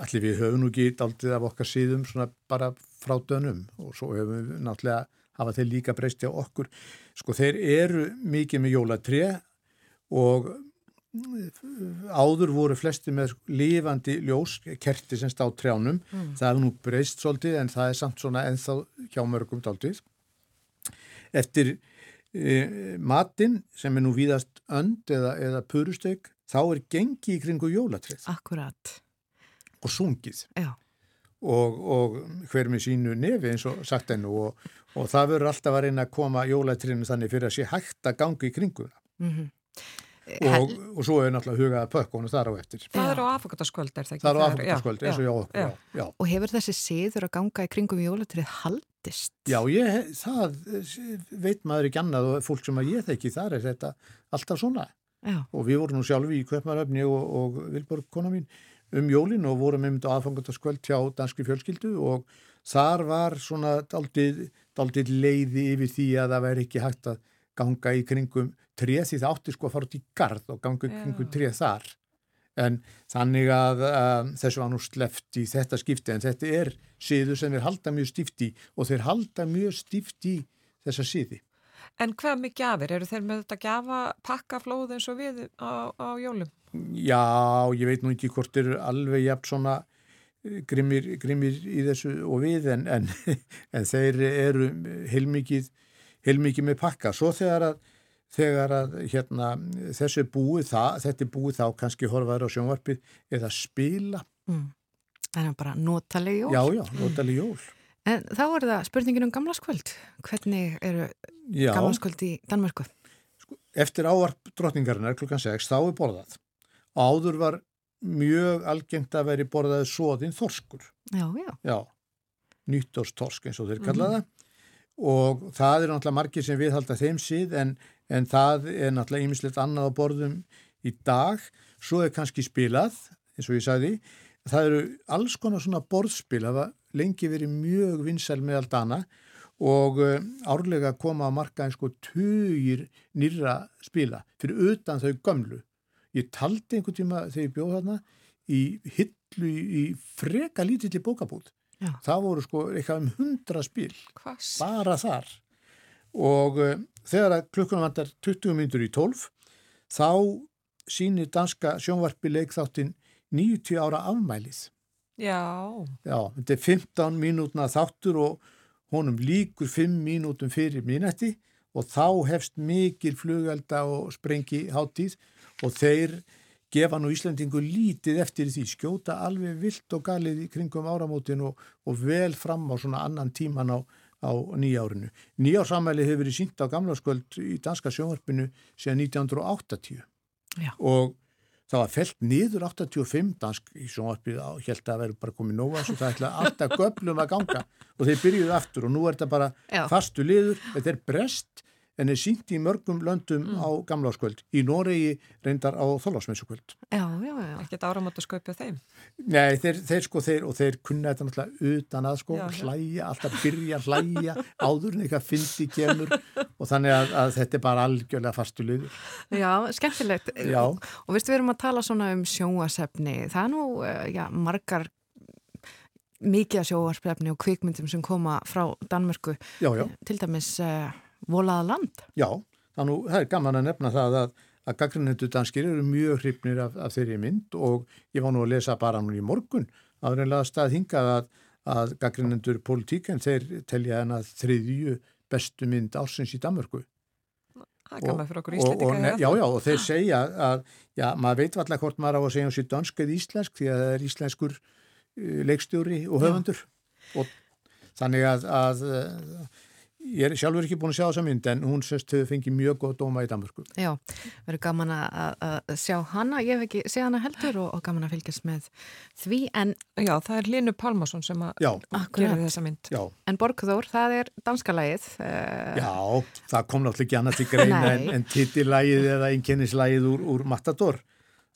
G: Allir við höfum nú ekki aldrei af okkar síðum svona bara frá dönum og svo höfum við náttúrulega hafa þeir líka breyst hjá okkur. Sko þeir eru mikið með jólatrið og áður voru flesti með lifandi ljós, kerti semst á trjánum, mm. það hefur nú breyst svolítið en það er samt svona ennþá hjá mörgum daldið. Eftir e, matinn sem er nú víðast önd eða, eða purusteg, þá er gengi í kringu jólatrið.
A: Akkurat.
G: Og sungið.
A: Já.
G: Og, og hver með sínu nefi eins og sagt ennu og, og það verður alltaf að reyna að koma jólatriðinu þannig fyrir að sé hægt að ganga í kringu það. Mm -hmm. Og, og svo er náttúrulega hugaða pökkunum þar á eftir.
B: Það er á afhverjasköld, er það ekki?
G: Það er á afhverjasköld, eins og já, já, já.
A: Og hefur þessi síður að ganga í kringum jólatrið haldist?
G: Já, ég, það veit maður ekki annað og fólk sem að ég þekki þar er þetta alltaf svona.
A: Já.
G: Og við vorum nú sjálfi í Kvöpmaröfni og, og Vilborg kona mín um jólin og vorum einmitt á aðfangandaskvöld hjá danski fjölskyldu og þar var svona daldið leiði yfir því að það væri ekki hægt að ganga í kringum trið því það átti sko að fara út í gard og ganga í kringum trið þar en þannig að um, þessu var nú sleft í þetta skipti en þetta er síðu sem þeir halda mjög stíft í og þeir halda mjög stíft í þessa síði.
B: En hvað með gafir? Eru þeir með þetta gafa pakkaflóð eins og við á, á jólum?
G: Já, ég veit nú ekki hvort eru alveg jafn svona eh, grimmir, grimmir í þessu og við en, en, en þeir eru heilmikið heilmikið með pakka. Svo þegar að, þegar að hérna, þessu búið það, þetta er búið þá kannski horfaður á sjónvarpið eða spila.
A: Mm. Það er bara notaleg jól.
G: Já, já, notaleg jól.
A: En þá er það spurningin um gamlaskvöld. Hvernig eru gamlaskvöld í Danmörku?
G: Sko, eftir ávarp drotningarinnar klukkan 6 þá er borðað. Áður var mjög algengt að veri borðaði svoðinn þorskur.
A: Já, já.
G: Já, nýttórstorsk eins og þeir kallaða. Mm og það er náttúrulega margir sem viðhalda þeim síð en, en það er náttúrulega ýmislegt annað á borðum í dag svo er kannski spilað eins og ég sagði það eru alls konar svona borðspil var lengi verið mjög vinsæl með allt annað og uh, árlega koma að marka eins og tugir nýra spila fyrir utan þau gömlu ég taldi einhvern tíma þegar ég bjóð þarna í hillu í freka lítill í bókabúð Já. það voru sko eitthvað um hundra spil
B: Hvers?
G: bara þar og uh, þegar klukkunum vandar 20 minnur í 12 þá sínir danska sjónvarpi leikþáttin 90 ára afmælið
B: Já.
G: Já, þetta er 15 mínútna þáttur og honum líkur 5 mínútum fyrir mínætti og þá hefst mikil flugelda og sprengi háttíð og þeir gefa nú Íslandingu lítið eftir því skjóta alveg vilt og galið í kringum áramótin og, og vel fram á svona annan tíman á, á nýjárinu. Nýjársamæli hefur verið sínt á gamlarskvöld í danska sjónvarpinu síðan 1980
A: Já.
G: og það var felt niður 85 dansk í sjónvarpið og held að verður bara komið nóga svo það ætla alltaf göblum að ganga og þeir byrjuðu aftur og nú er þetta bara
A: Já.
G: fastu liður, þetta er brest en er sínt í mörgum löndum mm. á gamláskvöld. Í Noregi reyndar á þólasmessukvöld.
A: Já, já, já.
B: Ekkert áramönd að sköpja þeim?
G: Nei, þeir, þeir sko, þeir, og þeir kunna þetta náttúrulega utan að sko, já, hlæja, alltaf byrja hlæja, áður en eitthvað fyndi kemur og þannig að, að þetta er bara algjörlega fastu liður.
A: Já, skemmtilegt.
G: Já.
A: Og viðstu, við erum að tala svona um sjóasefni. Það er nú, eh, já, margar mikið sjóasefni og kvikmyndum sem koma frá Danmörku.
G: Já, já.
A: Til dæmis... Volaða land.
G: Já, þannig það er gaman að nefna það að, að gaggrinendu danskir eru mjög hrifnir af, af þeirri mynd og ég var nú að lesa bara nú í morgun að reynlega stað hingað að, að gaggrinendur politíken þeir telja hana þriðju bestu mynd ásins í Danmörku.
B: Það er gaman fyrir okkur íslendinga.
G: Já, já, og þeir segja að, já, maður veit alltaf hvort maður á að segja um sér dansk eða íslensk því að það er íslenskur uh, leikstjóri og höfundur og þannig að, að Ég er sjálfur ekki búin að sjá þessa mynd en hún sérst hefur fengið mjög góð dóma í Danmörku.
A: Já, verður gaman að sjá hana, ég hef ekki séð hana heldur og, og gaman að fylgjast með því en...
B: Já, það er Linu Pálmarsson sem að gera þessa mynd.
G: Já.
A: En Borgþór, það er danska lægið.
G: Uh... Eh, Já, það kom náttúrulega ekki annað til greina en, en titillægið eða einkennislægið úr, úr Matador.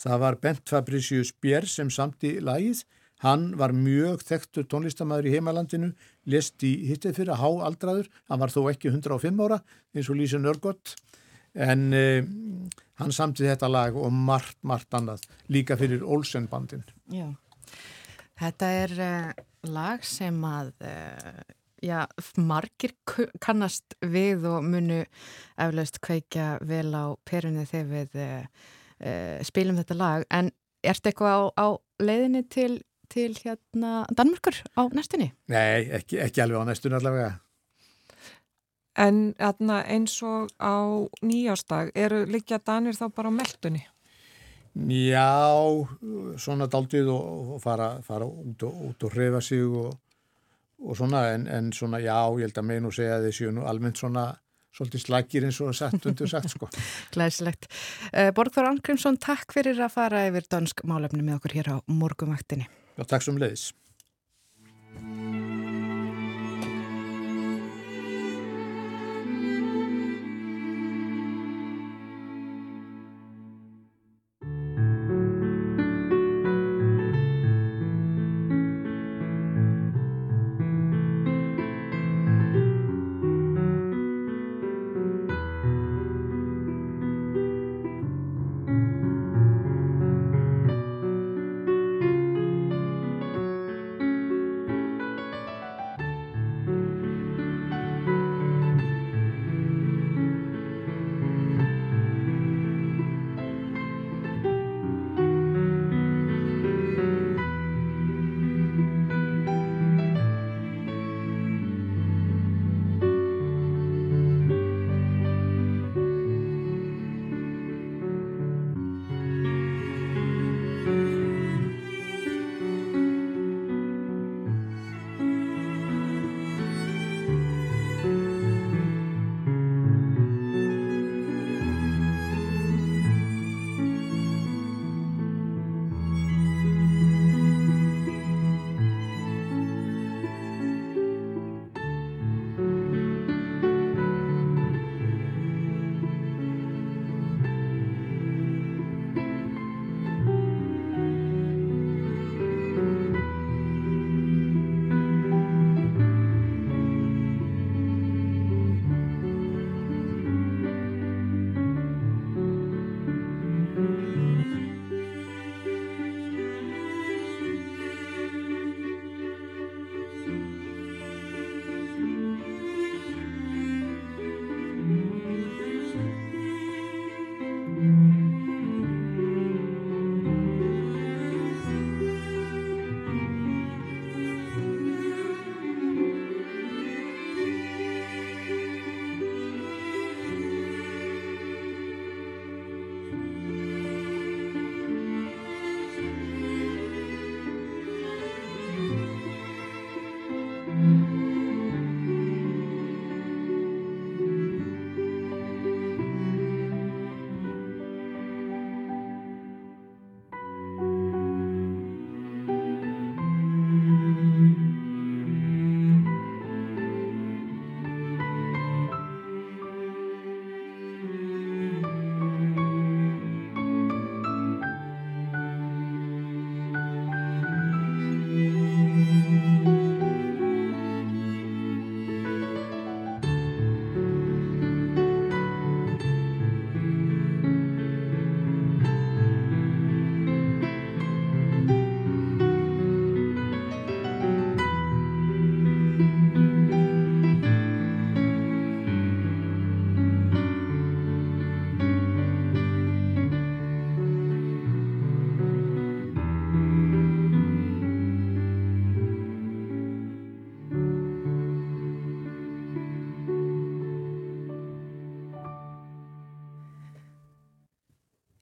G: Það var Bent Fabricius Björn sem samt í lægið Hann var mjög þekktur tónlistamæður í heimalandinu, lest í hittið fyrir að há aldraður, hann var þó ekki 105 ára eins og Lísa Nörgott en uh, hann samtið þetta lag og margt, margt annað líka fyrir Olsen bandin.
A: Já, þetta er uh, lag sem að uh, já, margir kannast við og munu eflaust kveikja vel á perunni þegar við spilum þetta lag. En ertu eitthvað á, á leiðinni til til hérna Danmörkur á næstunni?
G: Nei, ekki, ekki alveg á næstunni allavega.
B: En hérna, eins og á nýjástag, eru líka Danir þá bara á meldunni?
G: Já, svona daldið og, og fara, fara út og, út og hrefa sig og, og svona, en, en svona já, ég held að meina og segja að þessi nú almennt svona svolítið slagir eins og sett undir sagt sko.
A: Glæsilegt. Uh, Borgþór Angrimsson, takk fyrir að fara yfir dansk málefni með okkur hér á morgumvaktinni.
G: Já, takk sem leiðis.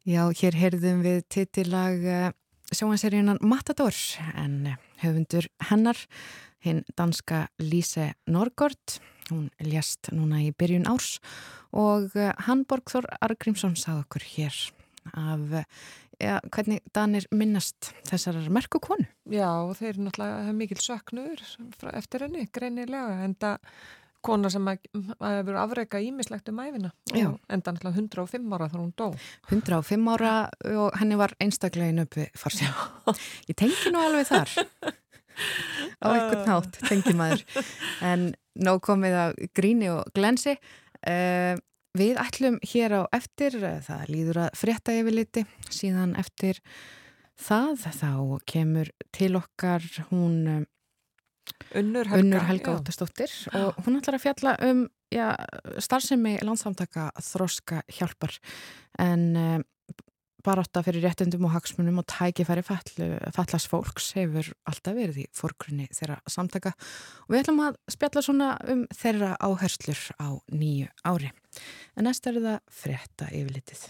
A: Já, hér heyrðum við titilag uh, sjóanseríunan Matador en uh, höfundur hennar, hinn danska Lise Norgård, hún ljast núna í byrjun árs og uh, hann Borgþór Argrímsson sað okkur hér af ja, hvernig Danir minnast þessar merku konu.
B: Já, þeir náttúrulega hafa mikil söknur eftir henni, greinilega, en það kona sem hefur afreika ímislegt um æfina enda náttúrulega 105 ára þá hún dó.
A: 105 ára og henni var einstaklegin uppi farsjá ég tengi nú alveg þar. Á einhvern nátt tengi maður. En nóg komið að gríni og glensi. Uh, við ætlum hér á eftir það líður að frétta yfir liti síðan eftir það þá kemur til okkar hún
B: Unnur Helga,
A: Unnur Helga Óttastóttir og hún ætlar að fjalla um já, starfsemi landsamtaka þróska hjálpar en um, barátta fyrir réttundum og hagsmunum og tækifæri fallast fólks hefur alltaf verið í fórgrunni þeirra samtaka. Og við ætlum að spjalla svona um þeirra áherslur á nýju ári. En næst er það frétta yfirlitið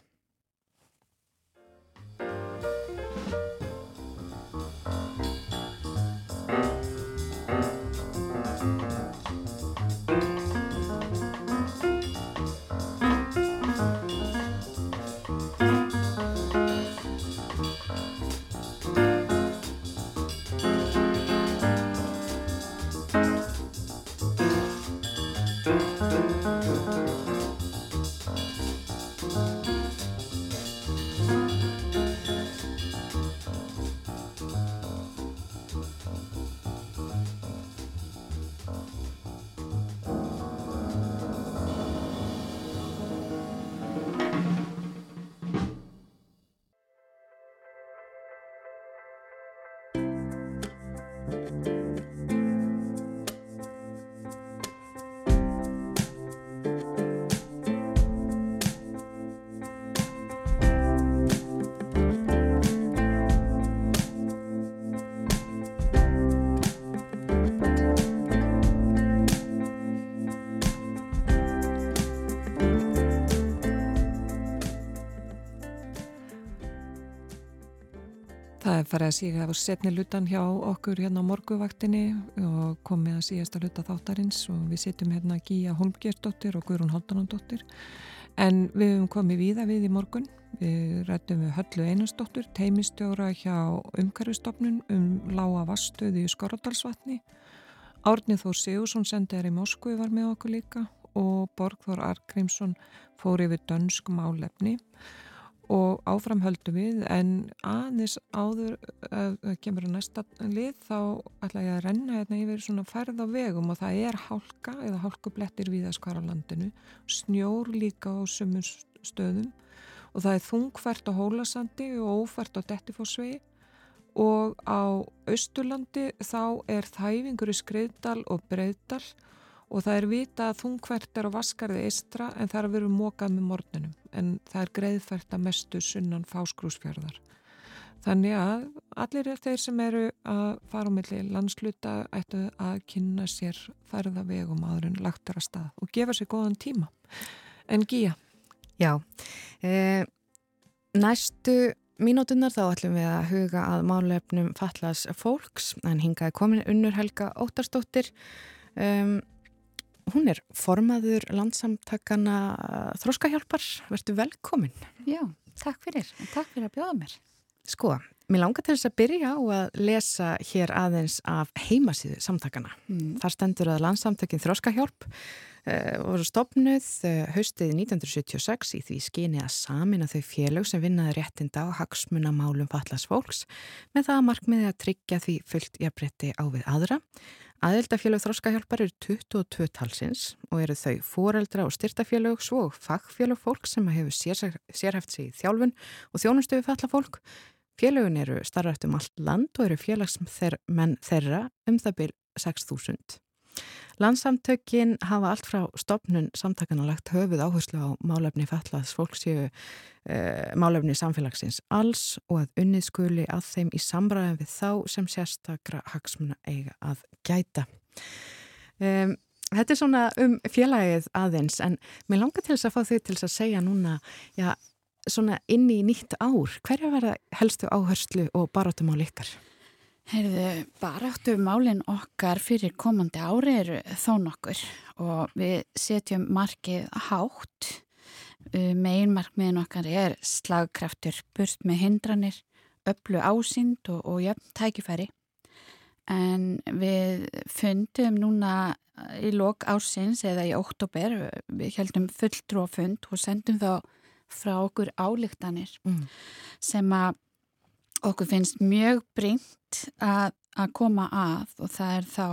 B: farið að síga á setni lutan hjá okkur hérna á morguvaktinni og komið að sígast að luta þáttarins og við sittum hérna Gíja Holmgjörndóttir og Guðrún Haldanandóttir en við hefum komið víða við í morgun. Við rættum við Höllu Einarsdóttur, teimistjóra hjá umhverfistofnun um lága vastöði í Skoradalsvatni. Árnið Þór Sigursson sendið er í Moskvu var með okkur líka og Borgþór Arkrímsson fór yfir dönsk málefni og áframhöldu við. En aðeins áður að kemur að næsta lið þá ætla ég að renna hérna yfir svona færð á vegum og það er hálka eða hálkublettir við að skara landinu. Snjór líka á sumum stöðum. Og það er þungfært á Hólasandi og ófært á Dettifossvegi. Og á Östurlandi þá er þæfingur í Skreiðdal og Breiðdal og það er vita að þungvært er á Vaskarði eistra en það er vera mókað með morninum en það er greiðfært að mestu sunnan fáskrúsfjörðar. Þannig að allir þeir sem eru að fara á milli landsluta ættu að kynna sér færða vegum aðurinn lagtar að stað og gefa sér góðan tíma. En Gíja?
A: Já, e, næstu mínútunar þá ætlum við að huga að málefnum fallas fólks en hingaði komin unnur Helga Ótarstóttir um, Hún er formaður landsamtakana Þróskahjálpar. Verður velkomin.
H: Já, takk fyrir. Takk fyrir að bjóða mér.
A: Sko, mér langar til þess að byrja á að lesa hér aðeins af heimasíðu samtakana. Mm. Þar stendur að landsamtakin Þróskahjálp uh, voru stopnuð uh, haustið 1976 í því skyni að samina þau félög sem vinnaði réttinda á hagsmuna málum fallas fólks með það að markmiði að tryggja því fullt jafnbretti á við aðra Aðeldafélög þróskahjálpar eru 22 talsins og eru þau foreldra og styrtafélög svo og fagfélög fólk sem hefur sér, sérhæft sig í þjálfun og þjónustöfu falla fólk. Félögun eru starrætt um allt land og eru félagsmenn þeirra um það byrj 6.000. Landsamtökin hafa allt frá stopnun samtakanalagt höfuð áherslu á málefni fallaðs fólksjöfu, eh, málefni samfélagsins alls og að unnið skuli að þeim í samræðin við þá sem sérstakra hagsmuna eiga að gæta. Um, þetta er svona um félagið aðeins en mér langar til þess að fá þau til að segja núna, já, svona inn í nýtt ár, hverja verða helstu áherslu og barátum á likar?
H: Heyrðu, baráttu málinn okkar fyrir komandi ári eru þó nokkur og við setjum markið hátt. Meginmarkmiðin okkar er slagkraftur burt með hindranir, öllu ásýnd og, og jöfn tækifæri. En við fundum núna í lok ársins eða í oktober við heldum fulltrúafund og sendum þá frá okkur álíktanir mm. sem að okkur finnst mjög brínt að, að koma að og það er þá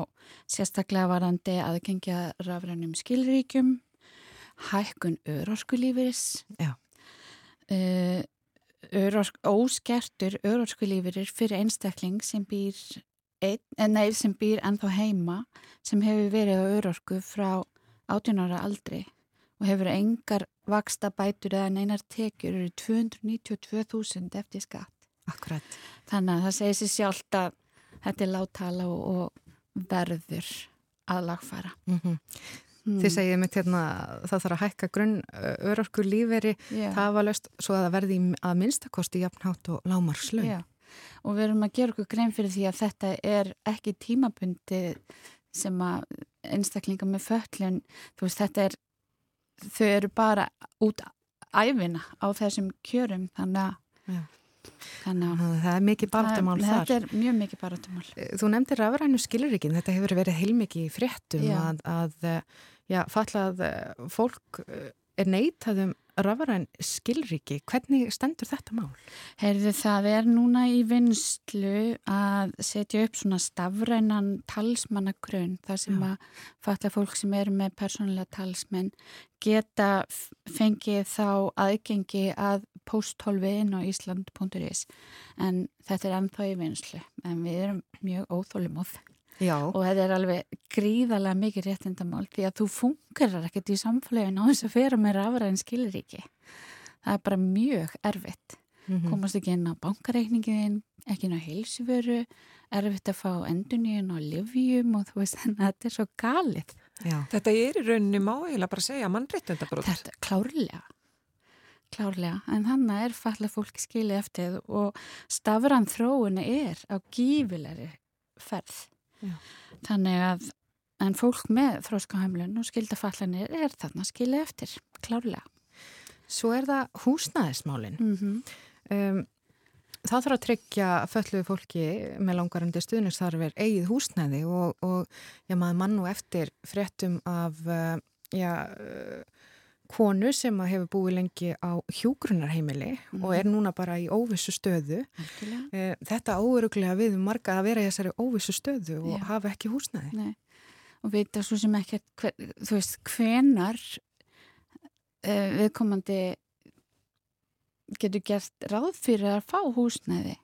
H: sérstaklega varandi aðgengja rafrænum skilríkjum hækkun öroskulífiris uh, örorsk, óskertur öroskulífirir fyrir einstakling sem býr ein, eh, nei, sem býr ennþá heima sem hefur verið á örorku frá 18 ára aldri og hefur engar vaksta bætur eða neinar tekjur eru 292.000 eftir skatt.
A: Akkurat.
H: Þannig að það segir sér sjálft að þetta er láttala og, og verður að lagfæra.
A: Mm -hmm. mm. Þið segið mitt hérna það þarf að hækka grunn örorku líferi yeah. það var löst svo að það verði að minnstakosti jafnhátt og lámarslun.
H: Já. Yeah og við erum að gera okkur grein fyrir því að þetta er ekki tímabundi sem að einstaklinga með föllin, þú veist þetta er þau eru bara út æfina á þessum kjörum þannig að ja.
A: Þannig að það er mikið barndamál þar.
H: Þetta er mjög mikið barndamál.
A: Eh, þú nefndir afrænu skilurikin, þetta hefur verið heilmikið fréttum já. að, að já, fallað eh, fólk eh, er neytaðum rafræn skilriki. Hvernig stendur þetta mál?
H: Herðu það er núna í vinslu að setja upp svona stafrænan talsmannagrunn þar sem Já. að fatla fólk sem eru með persónulega talsmenn geta fengið þá aðgengi að posthólfi inn á Ísland.is en þetta er ennþá í vinslu en við erum mjög óþólumóð. Já. og þetta er alveg gríðarlega mikið réttindamál því að þú fungerar ekkert í samfélagin á þess að fyrir með rafræðin skiliríki það er bara mjög erfitt. Mm -hmm. komast ekki inn á bankareikningin ekki inn á heilsuföru erfitt að fá enduníun á livjum og þú veist þannig að þetta er svo galið.
B: Já. Þetta er í rauninni máiðilega bara að segja mannréttindabrótt
H: Þetta er klárlega. Klárlega, en þannig er falla fólki skilið eftir og stafran þróun er á gífilegri ferð Já. Þannig að en fólk með þróskahæmlun og skildafallanir er þarna skilja eftir, klárlega.
A: Svo er það húsnæðismálinn. Mm -hmm. um, það þarf að tryggja fölluðu fólki með langarandi stuðnistarfir eigið húsnæði og, og já, maður mann og eftir fréttum af uh, já, konu sem hefur búið lengi á hjúgrunarheimili mm. og er mhm. núna bara í óvissu stöðu. Alkjörlega. Þetta áuruglega við marga að vera í þessari óvissu stöðu og Já. hafa ekki húsnæði.
H: Nei. Og vita svo sem ekki, hver, þú veist, hvenar uh, viðkomandi getur gert ráð fyrir að fá húsnæði.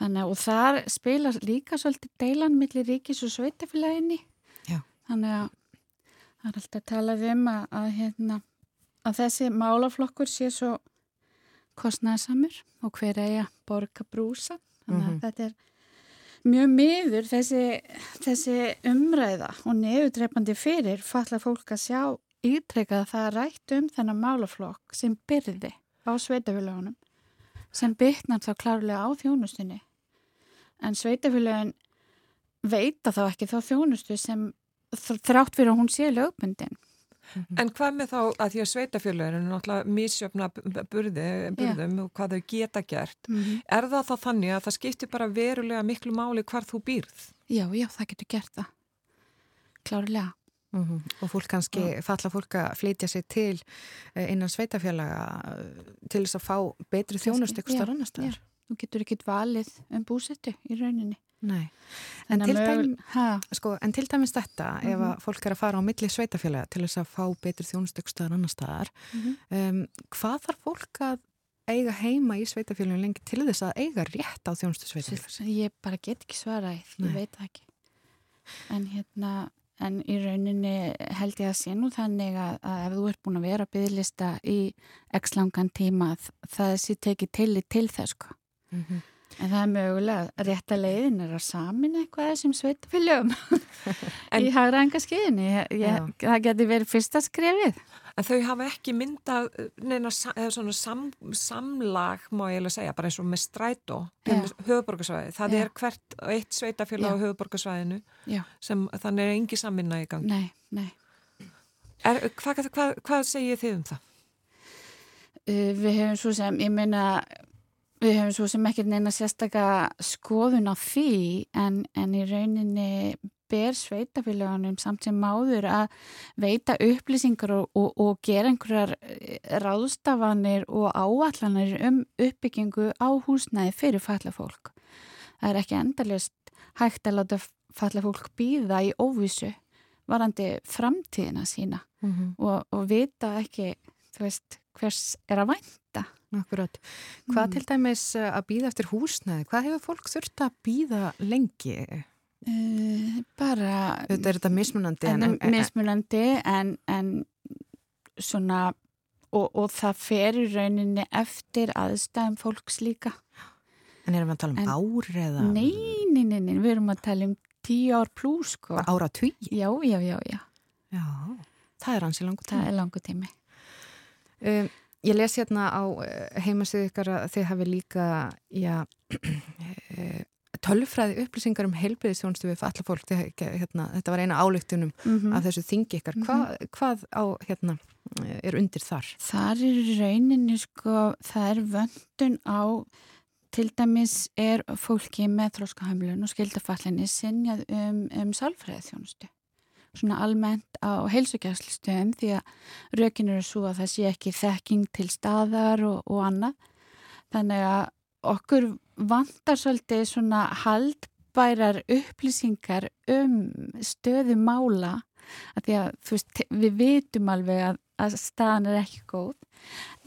H: Þannig og þar spilar líka svolítið deilan millir ríkis og sveitafélaginni. Þannig að það er alltaf talað um að, að hérna að þessi málaflokkur sé svo kostnæðsamur og hver eigi að borga brúsa þannig að mm -hmm. þetta er mjög miður þessi, þessi umræða og nefudreipandi fyrir falla fólk að sjá ítrekkað að það rætt um þennan málaflokk sem byrði á sveitafélagunum sem bytnar þá klárlega á þjónustunni. En sveitafélagin veita þá ekki þá þjónustu sem þrátt fyrir að hún sé lögbundin
B: En hvað með þá að því að sveitafélaginu er náttúrulega mísjöfna burði, burðum yeah. og hvað þau geta gert. Mm -hmm. Er það þá þannig að það skiptir bara verulega miklu máli hvar þú býrð?
H: Já, já, það getur gert það. Klárlega.
A: Mm -hmm. Og fólk kannski, ja. falla fólk að flytja sig til eh, innan sveitafélaga eh, til þess að fá betri þjónustökustar annar staðar.
H: Þú getur ekkit valið um búsettu í rauninni.
A: Nei, en til, dæm, sko, en til dæmis þetta mm -hmm. ef að mhm. fólk er að fara á milli sveitafélaga til þess að fá betur þjónustökstöðar annar staðar mm -hmm. um, hvað þarf fólk að eiga heima í sveitafélaginu lengi til þess að eiga rétt á þjónustöksveitafélag?
H: Ég bara get ekki svara ég veit ekki en hérna en í rauninni held ég að sé nú þannig að, að ef þú ert búin að vera bygglista í x langan tíma það sé tekið til til þess sko mm -hmm. En það er mögulega rétt að leiðin er að samin eitthvað sem sveitafylgjum í hagraðanga skiðinni. Það geti verið fyrsta skrefið.
B: En þau hafa ekki myndað neina svona sam, samlag, má ég alveg segja, bara eins og með strætó um höfuborgarsvæði. Það Já. er hvert eitt sveitafylg á höfuborgarsvæðinu sem þannig er engi samvinna í gangi.
H: Nei, nei.
B: Er, hvað, hvað, hvað segir þið um það?
H: Uh, við hefum svo sem, ég meina Við hefum svo sem ekki neina sérstaka skoðun á því en, en í rauninni ber sveitafélagunum samt sem máður að veita upplýsingar og, og, og gera einhverjar eh, ráðstafanir og áallanir um uppbyggingu á húsnæði fyrir falla fólk. Það er ekki endalist hægt að láta falla fólk býða í óvísu varandi framtíðina sína mm -hmm. og, og vita ekki veist, hvers er að vænta.
A: Akkurat. Hvað mm. til dæmis eh, að býða eftir húsnæði? Hvað hefur fólk þurft að býða lengi?
H: Uh, bara...
A: Þetta er þetta mismunandi.
H: En, en, en, mismunandi en, en svona og, og það fer í rauninni eftir aðstæðum fólks líka.
A: En erum við að tala um ár eða?
H: Nei, nei, nei, nei, við erum að tala um tíu ár pluss sko.
A: Ára tví?
H: Já, já, já, já.
A: Já, það er hansi langu
H: tími. Það er langu tími.
A: Um, ég les hérna á eh, heimasið ykkar að þið hafi líka já, eh, tölfræði upplýsingar um heilbyrðistjónstu við alla fólk, hérna, þetta var eina álöktunum mm -hmm. af þessu þingi ykkar Hva, mm -hmm. hvað á, hérna, er undir þar?
H: Þar er rauninni sko, það er vöndun á til dæmis er fólki með þróskahömlun og skildafallinni sinjað um, um sálfræðið þjónustu svona almennt á heilsugjastlistöðum því að rökin eru svo að það sé ekki þekking til staðar og, og annað. Þannig að okkur vantar svolítið svona haldbærar upplýsingar um stöðu mála að því að veist, við vitum alveg að, að staðan er ekki góð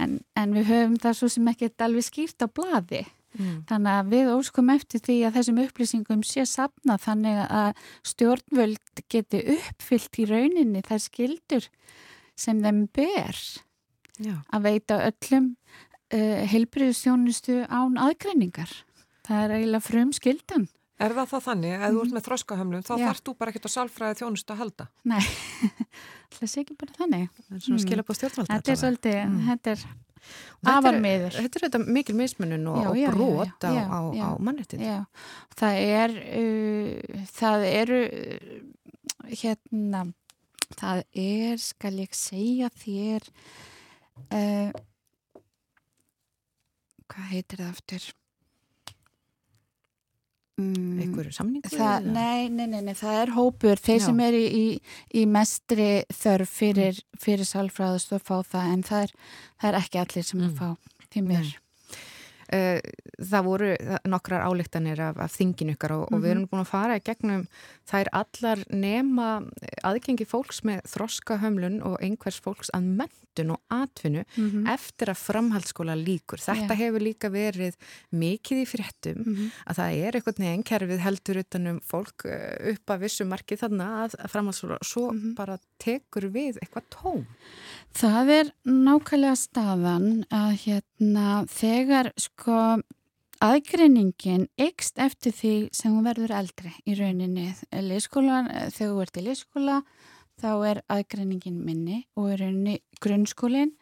H: en, en við höfum það svo sem ekki alveg skýrt á bladi Mm. Þannig að við óskum eftir því að þessum upplýsingum sé sapna þannig að stjórnvöld geti uppfyllt í rauninni þær skildur sem þeim ber Já. að veita öllum uh, heilbriðstjónustu án aðgreiningar. Það er eiginlega frum skildan.
B: Er það það þannig ef þú ert mhm. með þroskahömlum þá þarfst þú bara ekkert að sálfræði þjónustu að halda?
H: Nei, það sé ekki bara þannig.
A: Það er svona mm. skilja på stjórnvalda.
H: Þetta er svolítið, mm. þetta er afar meður.
A: Þetta er þetta mikil mismunum og, og brot á, á, á mannrettið.
H: Það er, uh, það eru, uh, hérna, það er, skal ég segja þér, uh, hvað heitir það aftur?
A: Mm, einhverju samningu?
H: Það, nei, nei, nei, nei, það er hópur þeir Já. sem er í, í, í mestri þörf fyrir, fyrir salfræðast að fá það en það er, það er ekki allir sem mm. fá því mér
A: það voru nokkrar álíktanir af, af þingin ykkar og, mm -hmm. og við mhm. erum búin að fara í gegnum þær allar nema aðgengi fólks með þroskahömlun og einhvers fólks að mentun og atvinnu mm -hmm. eftir að framhaldsskóla líkur. Þetta yeah. hefur líka verið mikið í fréttum mm -hmm. að það er eitthvað neginn kerfið heldur utanum fólk eh, upp að vissu marki þarna að framhaldsskóla svo mhm. bara tekur við eitthvað tóm.
H: Það er nákvæmlega staðan að hérna þegar sko aðgreiningin ykst eftir því sem hún verður eldri í rauninni. Leikskólan, þegar þú ert í leikskóla þá er aðgreiningin minni og í rauninni grunnskólinn.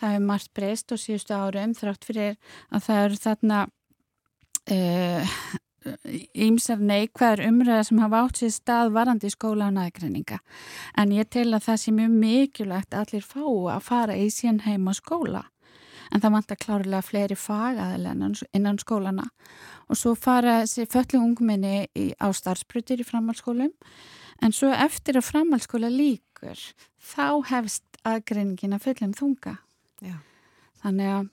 H: Það hefur margt breyst og síðustu árum þrátt fyrir að það eru þarna uh, ímsar neikvæður umræða sem hafa átt sér stað varandi í skóla og næðgreininga. En ég tel að það sé mjög mikilvægt allir fá að fara í sín heim á skóla. En það vantar klárlega fleiri fagaðilega innan skólana. Og svo fara þessi föllu ungminni í, á starfsbrutir í framhalskólum. En svo eftir að framhalskóla líkur, þá hefst aðgreiningin að fullum þunga. Já. Þannig að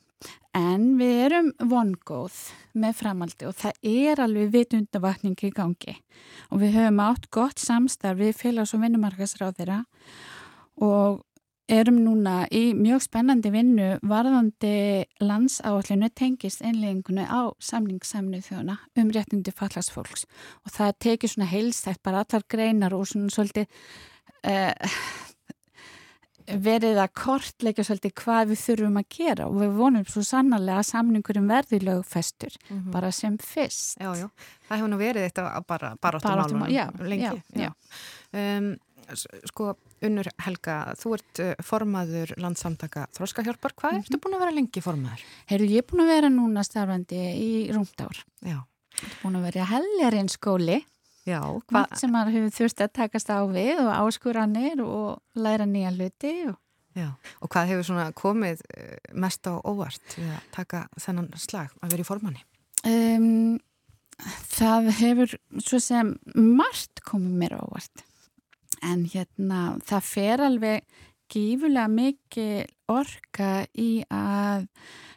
H: En við erum vongóð með framaldi og það er alveg vitundavakning í gangi og við höfum átt gott samstarf við félags- og vinnumarkasráð þeirra og erum núna í mjög spennandi vinnu varðandi landsáallinu tengist einlegingunni á samlingssamnu þjóna um réttindi fallast fólks og það tekir svona heilstætt bara allar greinar og svona svolítið uh, verið að kortleika svolítið hvað við þurfum að gera og við vonum svo sannarlega að samningurum verði lögfestur mm -hmm. bara sem fyrst.
A: Já, já, það hefur nú verið þetta bara baráttumálunum lengi. Já, já. Um, sko, Unnur Helga, þú ert uh, formaður landsamtaka Þróskahjálpar, hvað mm -hmm. ertu búin að vera lengi formaður?
H: Herru, ég er búin að vera núna starfandi í rúmdár. Já. Ég er búin að vera helgarinn skóli Já, hvað sem maður hefur þurft að takast á við og áskuranir og læra nýja hluti og...
A: Já, og hvað hefur svona komið eh, mest á óvart við að taka þennan slag að vera í formanni? Um,
H: það hefur svo sem margt komið mér ávart en hérna það fer alveg gífulega mikið orka í að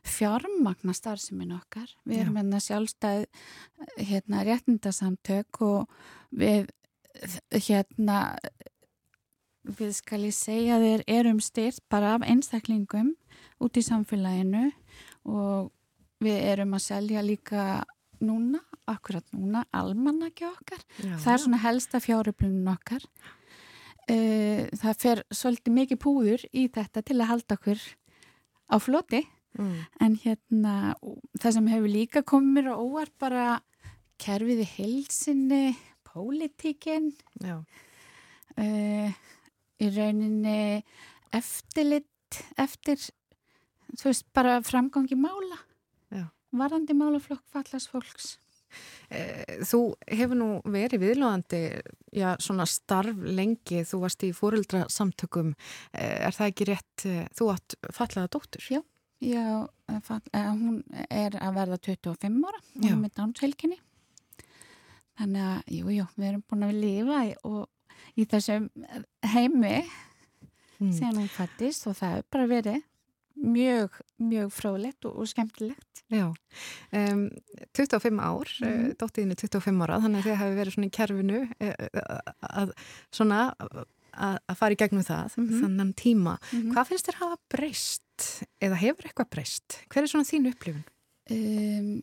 H: fjármagna starfseminn okkar. Við erum hérna sjálfstæð hérna réttindasamtök og við hérna við skal ég segja þér erum styrt bara af einstaklingum út í samfélaginu og við erum að selja líka núna, akkurat núna almanaki okkar. Já, það er svona helsta fjáröflunum okkar uh, það fer svolítið mikið púður í þetta til að halda okkur á floti. Mm. en hérna það sem hefur líka komið mér á óvar bara kerfið í hilsinni pólitíkin. Uh, í rauninni eftirlit eftir þú veist bara framgangi mála. Já. varandi málaflokk fallast fólks.
A: Eh, þú hefur nú verið viðlóðandi, já, svona starf lengi, þú varst í fórildra samtökum, eh, er það ekki rétt, eh, þú átt fallaða dóttur?
H: Já, já fall, hún er að verða 25 ára, hún er með dánshelginni, þannig að, jú, jú, við erum búin að lifa í, og, í þessum heimi mm. sem hún fættist og það er bara verið mjög, mjög fróðlegt og, og skemmtilegt.
A: Já, um, 25 ár, mm. dóttiðinu 25 ára, þannig að þið hafi verið svona í kerfinu uh, að svona að, að fara í gegnum það, mm -hmm. þannig tíma. Mm -hmm. Hvað finnst þér hafa breyst eða hefur eitthvað breyst? Hver er svona þínu upplifun? Um,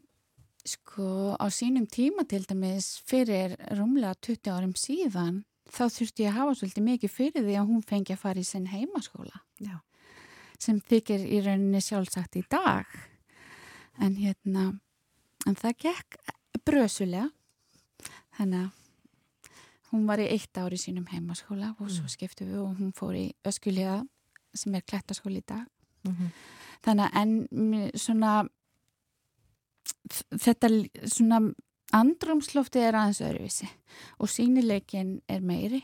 H: sko, á sínum tíma til dæmis fyrir rúmlega 20 árum síðan þá þurfti ég að hafa svolítið mikið fyrir því að hún fengi að fara í sinn heimaskóla. Já sem þykir í rauninni sjálfsagt í dag en hérna en það gekk brösulega þannig að hún var í eitt ári sínum heimaskóla og svo mm. skiptum við og hún fór í öskulega sem er klættaskóli í dag mm -hmm. þannig að en svona þetta svona andrumslofti er aðeins öðruvísi og sínileikin er meiri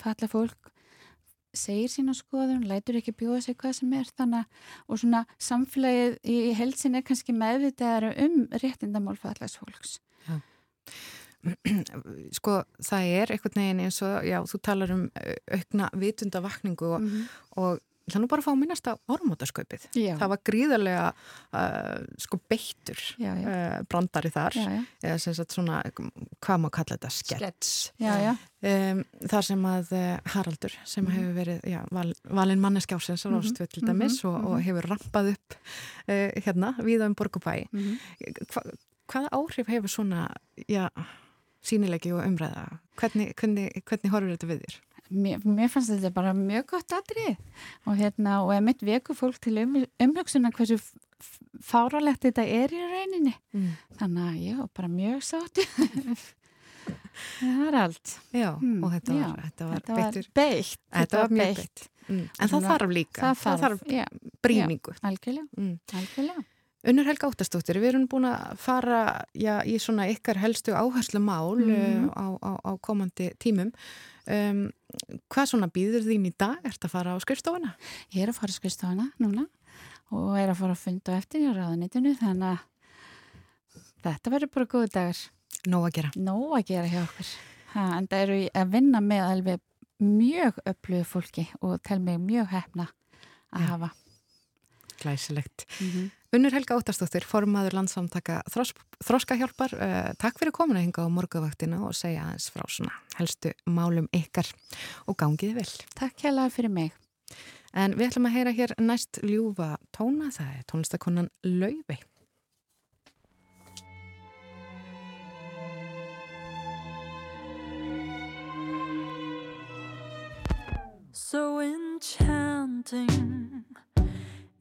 H: falla fólk segir sína skoðun, lætur ekki bjóða sig hvað sem er þannig og svona samfélagið í helsin er kannski meðvitaðar um réttindamál fallags fólks. Já.
A: Sko það er einhvern veginn eins og, já, þú talar um aukna vitundavakningu og, mm -hmm. og Það er nú bara að fá að minnast á orðmótaskaupið. Það var gríðarlega uh, sko beittur já, já. Uh, brandari þar, já, eða sem sagt svona, hvað má kalla þetta, skets. Um, þar sem að uh, Haraldur, sem mm -hmm. hefur verið val, valin manneskjásins á mhm. Róstvöld til dæmis mm -hmm. og, og mhm. hefur rampað upp uh, hérna, viða um Borgubæi. Mm -hmm. Hva, hvaða áhrif hefur svona, já, sínilegi og umræða? Hvernig, hvernig, hvernig horfur þetta við þér?
H: Mér, mér fannst þetta bara mjög gott aðrið og hérna og ég mitt veku fólk til um, umlöksuna hversu fáralegt þetta er í rauninni. Mm. þannig að ég var bara mjög sátt. Það er allt.
A: Já, mm. og þetta var, þetta var,
H: þetta var beitt
A: þetta var mjög beitt. mm. en það þarf líka, það þarf, það þarf já, bríningu
H: já, algjörlega, mm. algjörlega.
A: Unnur Helga Óttastóttir, við erum búin að fara já, í svona ykkar helstu áherslu mál mm. uh, á, á, á komandi tímum. Um, hvað svona býður þín í dag? Er þetta að fara á skrifstofana?
H: Ég er að fara á skrifstofana núna og er að fara að funda eftir í ráðanitinu þannig að þetta verður bara góðu dagar.
A: Nó að gera.
H: Nó að gera hjá okkur. Ha, en það eru að vinna með alveg mjög öflugu fólki og tel mig mjög hefna að Já. hafa.
A: Glæsilegt. Mm -hmm. Unnur Helga Óttarstóttir, formaður landsamtaka Þróskahjálpar. Uh, takk fyrir komuna hinga á morgavaktina og segja aðeins frá svona helstu málum ykkar og gangiði vel.
H: Takk hella fyrir mig.
A: En við ætlum að heyra hér næst ljúfa tóna, það er tónlistakonan Lauvi.
C: So enchanting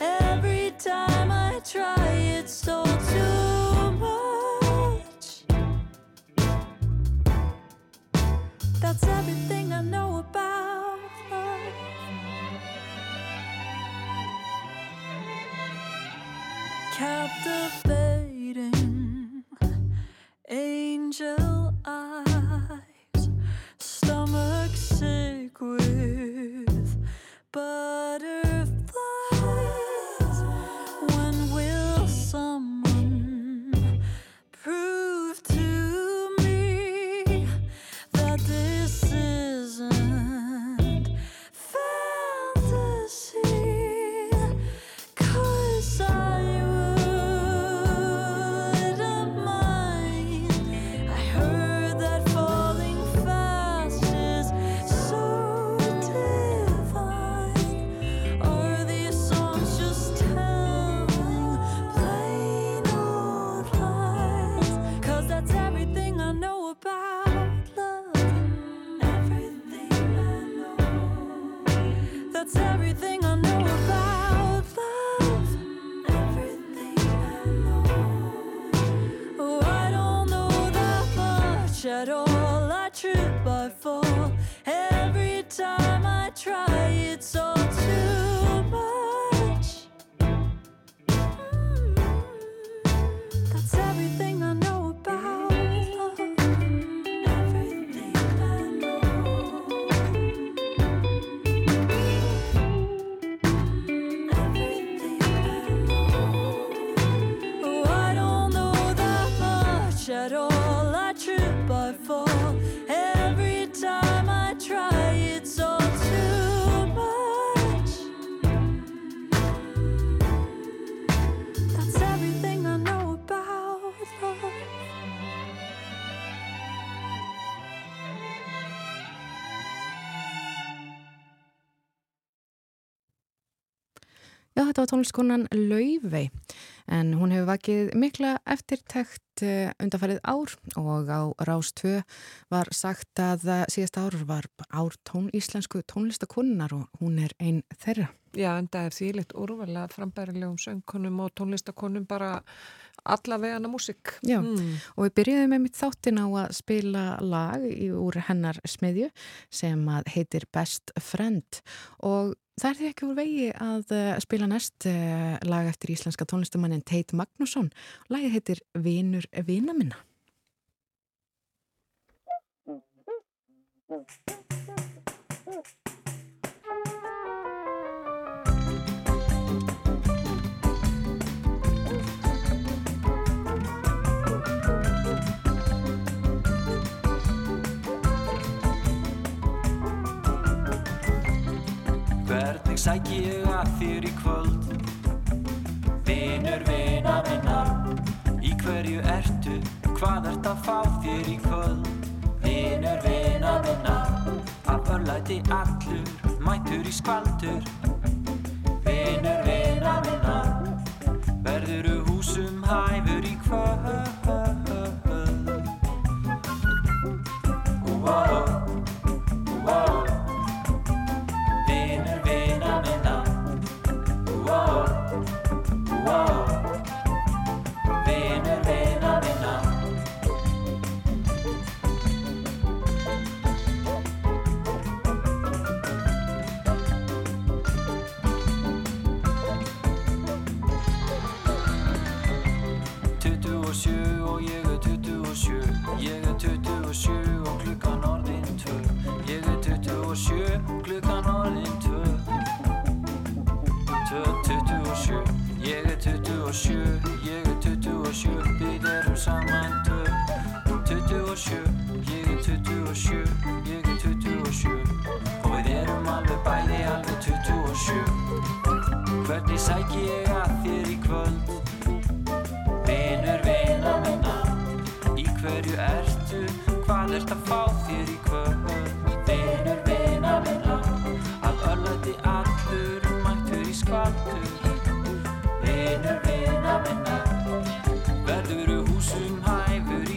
C: Every time I try, it's all too much. That's everything I know about love. Captivating angel much at all. I trip, I fall.
A: Tónlistkonan Laufey en hún hefur vakið mikla eftirtækt undarfærið ár og á Rás 2 var sagt að síðast ár var ár tón, íslensku tónlistakonunnar og hún er einn þeirra.
B: Já, en það er þýlitt úrvalega frambærilegum söngkonum og tónlistakonum bara allavegana músik.
A: Já, og við byrjuðum með mitt þáttin á að spila lag í, úr hennar smiðju sem að heitir Best Friend og það er því ekki úr vegi að uh, spila næst uh, lag eftir íslenska tónlistamannin Tate Magnusson. Lagið heitir Vinur vina minna.
I: Hvernig sæk ég að þér í kvöld? Vinur vina minnar Í hverju ertu? Hvað ert að fá þér í kvöld? Vinur vina minnar Af örlæti allur Mætur í skvaldur Vinur vina minnar Verðuru húsum hæfur í kvöld sjö, klukkan orðin tvö. Tvö, tuttugu og sjö. Ég er tuttugu og sjö, ég er tuttugu og sjö. Við erum saman tvö. Tuttugu og sjö, ég er tuttugu og sjö. Ég er tuttugu og sjö. Og við erum alveg bæði alveg tuttugu og sjö. Hvernig sæki ég að þér í kvöld? Vinur vina minna. Í hverju ertu? Hvað ert að fá þér í skvaldur Vinur vina minna Verðuru húsum hæfur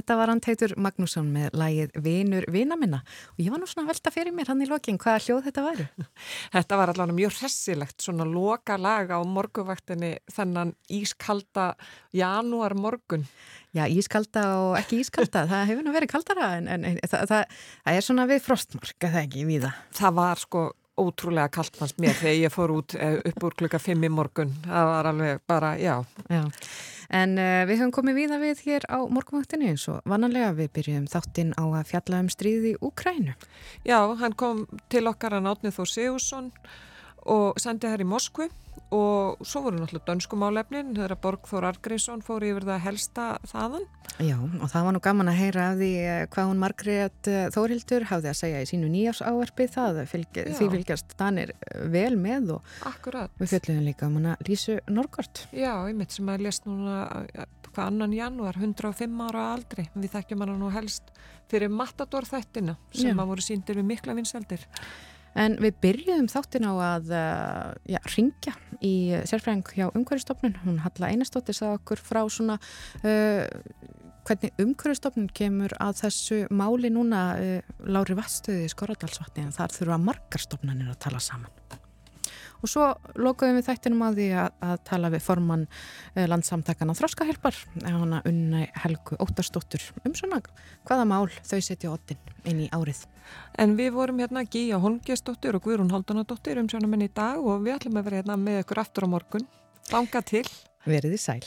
A: þetta var hann Teitur Magnússon með lægið Vinur vina minna og ég var nú svona að velta fyrir mér hann í lokin hvaða hljóð þetta væru.
B: Þetta var allavega mjög hressilegt, svona loka lag á morguvaktinni þennan ískalda janúar morgun.
A: Já, ískalda og ekki ískalda, það hefur nú verið kaldara en, en, en það, það, það er svona við frostmark, að það ekki við það.
B: Það var sko ótrúlega kallt fannst mér þegar ég fór út eh, upp úr klukka 5 í morgun. Það var alveg bara, já.
A: Já. En uh, við höfum komið víða við hér á morgunvaktinni eins og vannanlega við byrjum þáttinn á að fjalla um stríði í Úkrænu.
B: Já, hann kom til okkar að nátnið þó Sigursson og sendi hér í Moskvu og svo voru náttúrulega dönskumálefnin þegar Borgþór Argrísson fór yfir það helsta þaðan.
A: Já, og það var nú gaman að heyra af því eh, hvað hún Margrét eh, Þórildur hafði að segja í sínu nýjás áarpi það fylg, því fylgjast Danir vel með og
B: Akkurat.
A: við fjöldluðum líka um hana Lísu Norgård.
B: Já, einmitt sem að lest núna hvað annan janúar, 105 ára aldri við þekkjum hana nú helst fyrir Matador þættina sem Já. að voru síndir við mikla vinseldir.
A: En við byrjuðum þáttin á að uh, já, ringja í sérfræðing hjá umhverfistofnun. Hún Halla Einarstóttir sagði okkur frá svona uh, hvernig umhverfistofnun kemur að þessu máli núna uh, lári vaststöði í Skorradalsvatni en þar þurfa margar stofnanir að tala saman. Og svo lokuðum við þættinum á því að, að tala við formann eh, landsamtakana Þróskahjálpar, hana unni Helgu Óttarsdóttur um svona hvaða mál þau setja ottin inn í árið.
B: En við vorum hérna Gíja Holmgjastóttir og Guðrún Haldunadóttir um sjónum enn í dag og við ætlum að vera hérna með ykkur aftur á morgun. Langa til.
A: Verið í sæl.